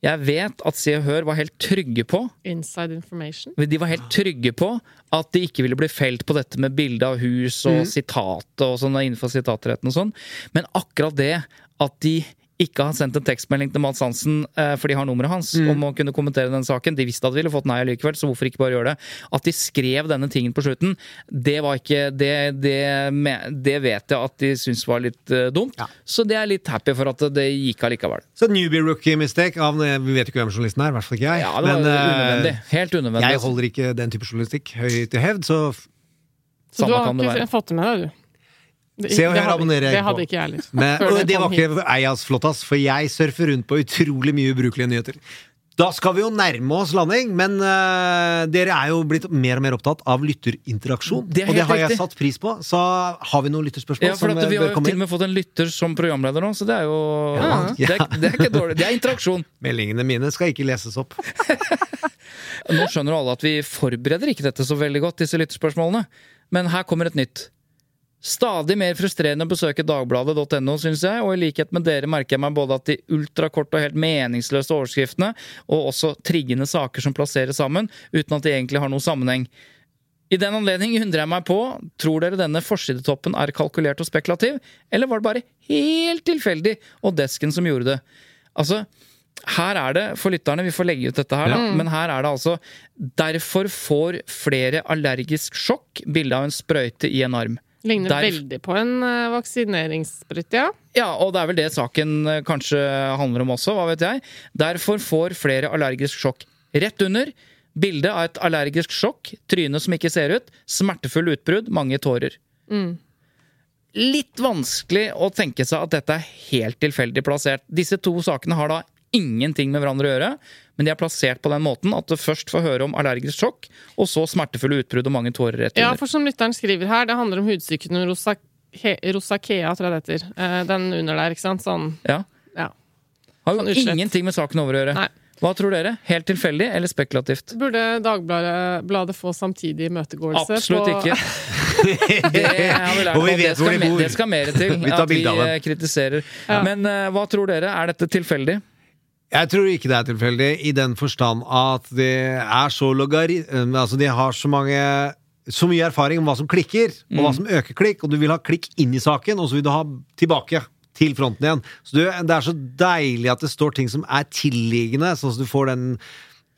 Jeg vet at Se og Hør var helt trygge på Inside information. De var helt trygge på at de ikke ville bli felt på dette med bilde av hus og sitat og sånn innenfor sitatretten og sånn. Men akkurat det at de ikke har sendt en tekstmelding til Mads Hansen eh, for de har nummeret hans om å kunne kommentere den saken. De visste at de ville fått nei likevel, så hvorfor ikke bare gjøre det? At de skrev denne tingen på slutten, det var ikke Det, det, det vet jeg at de syntes var litt eh, dumt. Ja. Så det er litt happy for at det gikk allikevel. Så newbie rookie mistake av Vi vet ikke hvem journalisten er, i hvert fall ikke jeg. Ja, det var Men, eh, unødvendig. Helt unødvendig. Jeg holder ikke den type journalistikk høyt i hevd, så Så Samme du har ikke fått det med deg, du? Det, Se og hør, abonnerer jeg Det på. hadde ikke jeg heller. Men, det det var ikke Eias flottas, for jeg surfer rundt på utrolig mye ubrukelige nyheter. Da skal vi jo nærme oss landing, men uh, dere er jo blitt mer og mer opptatt av lytterinteraksjon. Det og det har har jeg satt pris på. Så har vi noen lytterspørsmål Ja, for som at eh, Vi har jo til og med fått en lytter som programleder nå, så det er jo Ja. det, er, det er ikke dårlig. Det er interaksjon. Meldingene mine skal ikke leses opp. Nå skjønner jo alle at vi forbereder ikke dette så veldig godt, disse lytterspørsmålene. Men her kommer et nytt. Stadig mer frustrerende å besøke dagbladet.no, syns jeg, og i likhet med dere merker jeg meg både at de ultrakorte og helt meningsløse overskriftene, og også triggende saker som plasseres sammen, uten at de egentlig har noen sammenheng. I den anledning undrer jeg meg på, tror dere denne forsidetoppen er kalkulert og spekulativ, eller var det bare helt tilfeldig og desken som gjorde det? Altså, her er det, for lytterne, vi får legge ut dette her, da, men her er det altså Derfor får flere allergisk sjokk, bilde av en sprøyte i en arm. Ligner Der- veldig på en uh, vaksineringssprøyte, ja. Ja, og det er vel det saken eh, kanskje handler om også, hva vet jeg. Derfor får flere allergisk sjokk. Rett under bilde av et allergisk sjokk, tryne som ikke ser ut, smertefull utbrudd, mange tårer. Litt vanskelig å tenke seg at dette er helt tilfeldig plassert. Disse to sakene har da ingenting med hverandre å gjøre, men de er plassert på den måten at du først får høre om allergisk sjokk, og så smertefulle utbrudd og mange tårer rett Ja, for som lytteren skriver her, det handler om hudsyken rosakea, tror jeg det heter. Eh, den under der, ikke sant? Sånn, Ja. ja. Har jo Sånn ingenting med saken over å gjøre. Nei. Hva tror dere? Helt tilfeldig eller spekulativt? Burde Dagbladet få samtidig imøtegåelse? Absolutt på, ikke. Det har vi lært Det skal, de det skal mer til Vi at vi eh, kritiserer. Ja. Men uh, hva tror dere? Er dette tilfeldig? Jeg tror ikke det er tilfeldig, i den forstand at det er så logari... Altså, de har så mange så mye erfaring om hva som klikker, og Mm. hva som øker klikk, og du vil ha klikk inn i saken, og så vil du ha tilbake til fronten igjen. Så du, det er så deilig at det står ting som er tilliggende, sånn at du får den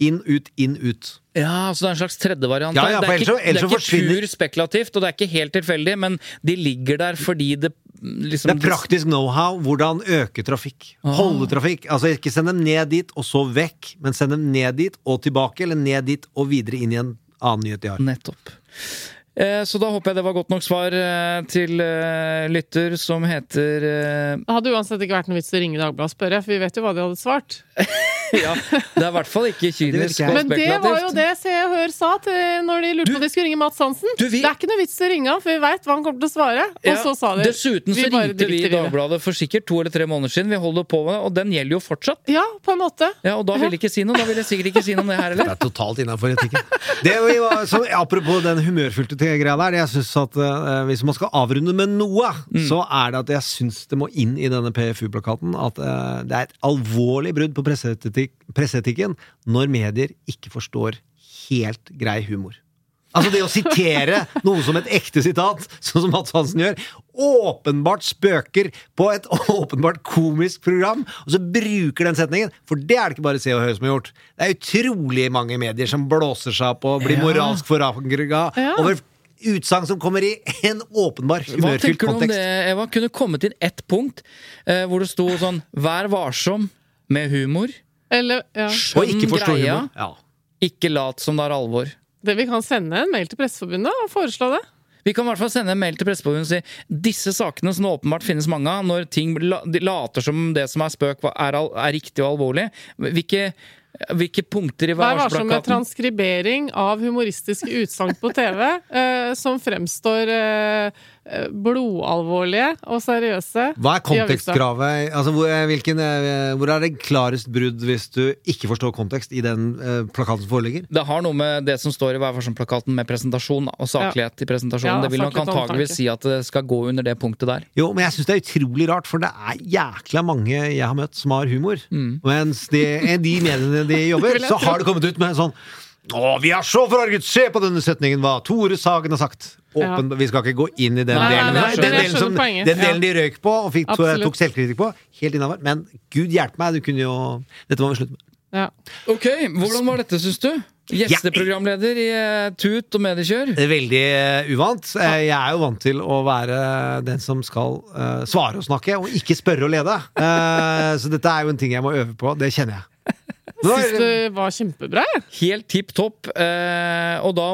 inn, ut, inn, ut. Ja, så det er en slags tredjevariant. Ja, ja, det er ikke, så- det er ikke pur spekulativt, og det er ikke helt tilfeldig, men de ligger der fordi det liksom Det er praktisk know-how. Hvordan øke trafikk. Ah. Holde trafikk. Altså Ikke send dem ned dit og så vekk, men send dem ned dit og tilbake, eller ned dit og videre inn i en annen nyhet de har. Nettopp. Eh, Så da håper jeg det var godt nok svar eh, til eh, lytter som heter Det hadde uansett ikke vært noe vits å ringe Dagbladet og spørre, for vi vet jo hva de hadde svart. Ja, det er i hvert fall ikke kynisk ikke spekulativt. og Men det var jo det Se og Hør sa til når de lurte på om de skulle ringe Mats Hansen. Du, vi- Det er ikke noe vits å ringe han, for vi veit hva han kommer til å svare. Og Ja, så sa de Dessuten så ringte vi. Dagbladet for sikkert to eller tre måneder siden. Vi holder på med det, og den gjelder jo fortsatt. Ja, på en måte. Ja, Og da ville jeg ikke si noe. Da vil jeg sikkert ikke si noe om det her Det er totalt innafor etikken. Det var, så, apropos den humørfylte greia der. Jeg synes at uh, Hvis man skal avrunde med noe, Mm. så er det at jeg syns det må inn i denne PFU-plakaten at uh, det er et alvorlig brudd på presseetikk- presseetikken når medier ikke forstår helt grei humor. Altså det å sitere noe som et ekte sitat, sånn som Mats Hansen gjør, åpenbart spøker på et åpenbart komisk program, og så bruker den setningen. For det er det ikke bare Se og Hør som har gjort. Det er utrolig mange medier som blåser seg opp og blir Ja. moralsk forankra Ja. over utsagn som kommer i en åpenbar Hva tenker du om kontekst. det, Eva? Kunne kommet inn ett punkt eh, hvor det sto sånn Vær varsom med humor. Eller ja. Og Skjønn ikke forstå greia. humor. Ja. Ikke lat som det er alvor. Det, vi kan sende en mail til Presseforbundet og foreslå det. Vi kan i hvert fall sende en mail til Presseforbundet og si disse sakene som det åpenbart finnes mange av, når ting later som det som er spøk, er, al- er riktig og alvorlig. Hvilke, hvilke punkter i Vær varsom med transkribering av humoristiske utsagn på TV eh, som fremstår eh, blodalvorlige og seriøse. Hva er kontekstkravet? Altså, hvor, eh, hvilken, eh, hvor er det klarest brudd hvis du ikke forstår kontekst i den eh, plakaten som foreligger? Det har noe med det som står i Vær varsom-plakaten med presentasjon og saklighet i presentasjonen. Ja, det vil nok antageligvis si at det skal gå under det punktet der. Jo, men jeg syns det er utrolig rart, for det er jækla mange jeg har møtt som har humor. Mens de, er de mediene de jobber, så har det kommet ut med sånn å, vi er så forarget! Se på denne setningen, hva Tore Sagen har sagt! Åpen, Vi skal ikke gå inn i den Nei, delen. nei, den, delen som, den delen de røyk på og fikk, tok selvkritikk på. Helt innafor. Men gud hjelpe meg, du kunne jo Dette må vi slutte med. Ja. Ok, Hvordan var dette, syns du? Gjesteprogramleder i eh, Tut og Mediekjør. Veldig eh, uvant. Eh, Jeg er jo vant til å være den som skal svare og snakke, og ikke spørre og lede. Eh, så dette er jo en ting jeg må øve på. Det kjenner jeg. Syns det- var kjempebra, jeg. Helt tipp topp. Eh, og da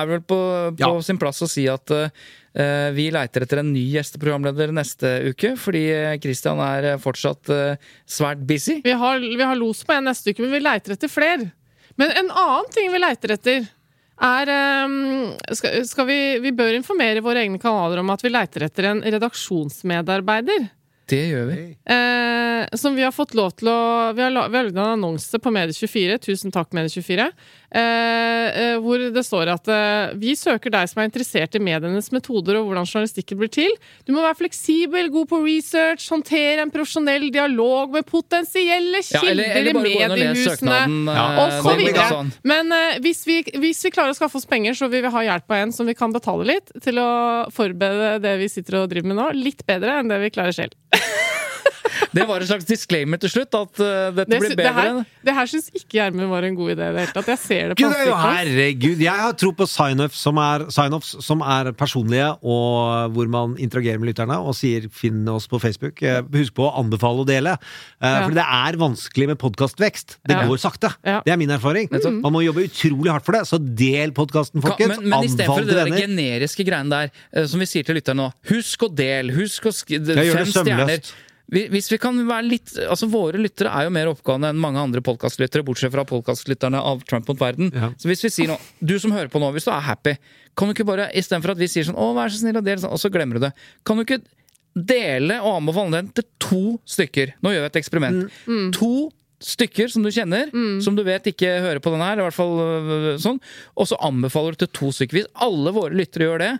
er vel på, på Ja. sin plass å si at eh, vi leiter etter en ny gjesteprogramleder neste uke, fordi Christian er fortsatt eh, svært busy. Vi har, vi har los på en neste uke, men vi leiter etter flere. Men en annen ting vi leiter etter, er ehm, skal, skal vi, vi bør informere våre egne kanaler om at vi leiter etter en redaksjonsmedarbeider. Det gjør vi. Eh, som vi har fått lov til å Vi har, laget en annonse på Medie24, tusen takk Medie24, eh, eh, hvor det står at eh, vi søker deg som er interessert i medienes metoder og hvordan journalistikken blir til. Du må være fleksibel, god på research, håndtere en profesjonell dialog med potensielle kilder ja, i mediehusene. Ja, videre. sånn. Men eh, hvis, vi, hvis vi klarer å skaffe oss penger, så vil vi ha hjelp av en som vi kan betale litt, til å forberede det vi sitter og driver med nå, litt bedre enn det vi klarer selv. Det var en slags disclaimer til slutt, at eh, dette Det, blir bedre. det her, det her syns ikke Gjermund var en god idé i det hele tatt. Jeg ser det på Gud, er jo herregud, jeg har tro på sign-offs som, sign-offs som er personlige, og hvor man interagerer med lytterne og sier 'finn oss på Facebook'. Eh, Husk på å anbefale å dele. Eh, Ja. For det er vanskelig med podkastvekst. Det Ja. går sakte. Ja. Det er min erfaring. Man må jobbe utrolig hardt for det, så del podkasten, folkens. men men istedenfor det der generiske greiene der, eh, som vi sier til lytterne nå Husk å del, husk å skrive fem stjerner. Vi- Hvis vi kan være litt Altså Våre lyttere er jo mer oppgående enn mange andre podkastlyttere, bortsett fra podkastlytterne av Trump mot verden. Ja. Så hvis vi sier nå Du som hører på nå, hvis du er happy, kan du ikke bare istedenfor at vi sier sånn Å, vær så snill og del, og så glemmer du det. Kan du ikke dele og anbefale den til to stykker? Nå gjør vi et eksperiment. To stykker som du kjenner, som du vet ikke hører på den her, i hvert fall øh, sånn, og så anbefaler du til to stykker. Hvis alle våre lyttere gjør det,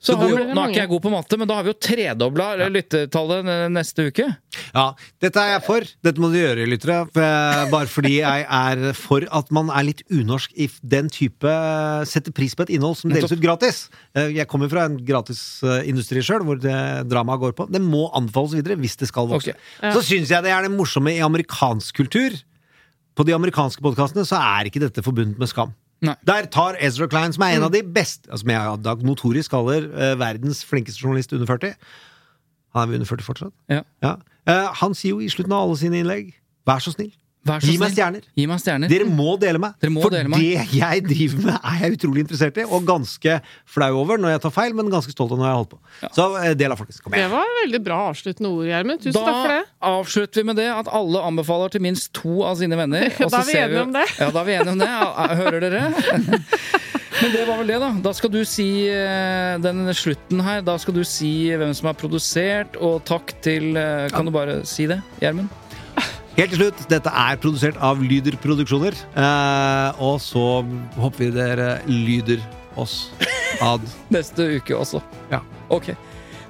så har vi jo, Nå er ikke jeg god på matte, men da har vi jo tredobla lyttertallet neste uke. Ja, dette er jeg for. Dette må du gjøre, lyttere. Eh, Bare fordi jeg er for at man er litt unorsk i den type Setter pris på et innhold som deles ut gratis. Eh, Jeg kommer fra en gratisindustri sjøl, hvor dramaet går på. Det må anbefales videre hvis det skal vokse. Ok. Så syns jeg det er det morsomme i amerikansk kultur. På de amerikanske podkastene så er ikke dette forbundet med skam. Nei. Der tar Ezra Klein, som er en av de beste Som jeg da notorisk kaller uh, verdens flinkeste journalist under 40 Han er vel under 40 fortsatt? Ja. Ja. Uh, han sier jo i slutten av alle sine innlegg Vær så snill, gi meg stjerner. Gi meg stjerner. Dere må dele meg. Dere må For dele meg. det jeg driver med, er jeg utrolig interessert i, og ganske flau over når jeg tar feil, men ganske stolt av når jeg har holdt på. Så eh, del av folkens. Kom Det var veldig bra avsluttende ord, Gjermund. Tusen takk for det. Da avslutter vi med det at alle anbefaler til minst to av sine venner. Da og så er vi enige om det. Ja, da er vi enige om det. Hører dere? Men det var vel det, da. Da skal du si eh, den slutten her. Da skal du si hvem som har produsert, og takk til Kan Kan du bare si det, Gjermund? Helt til slutt, dette er produsert av Lyder Produksjoner, eh, og så håper vi dere lyder oss ad. Neste uke også. Ja. Ok.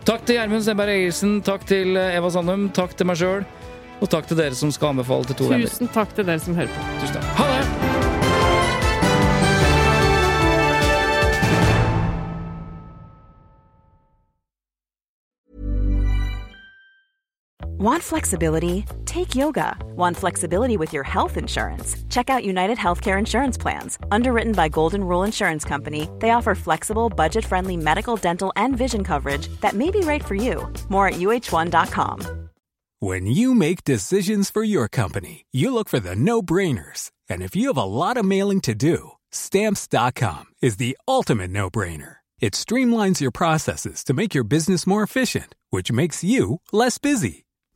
Takk til Gjermund Stenberg Egelsen, takk til eh, Eva Sandum, takk til meg sjøl, og takk til dere som skal anbefale til to venner. Tusen takk til dere som hører på. Tusen takk. Ha det! Want flexibility? Take yoga. Want flexibility with your health insurance? Check out United Healthcare Insurance Plans. Underwritten by Golden Rule Insurance Company, they offer flexible, budget friendly medical, dental, and vision coverage that may be right for you. More at uh1.com. When you make decisions for your company, you look for the no brainers. And if you have a lot of mailing to do, stamps.com is the ultimate no brainer. It streamlines your processes to make your business more efficient, which makes you less busy.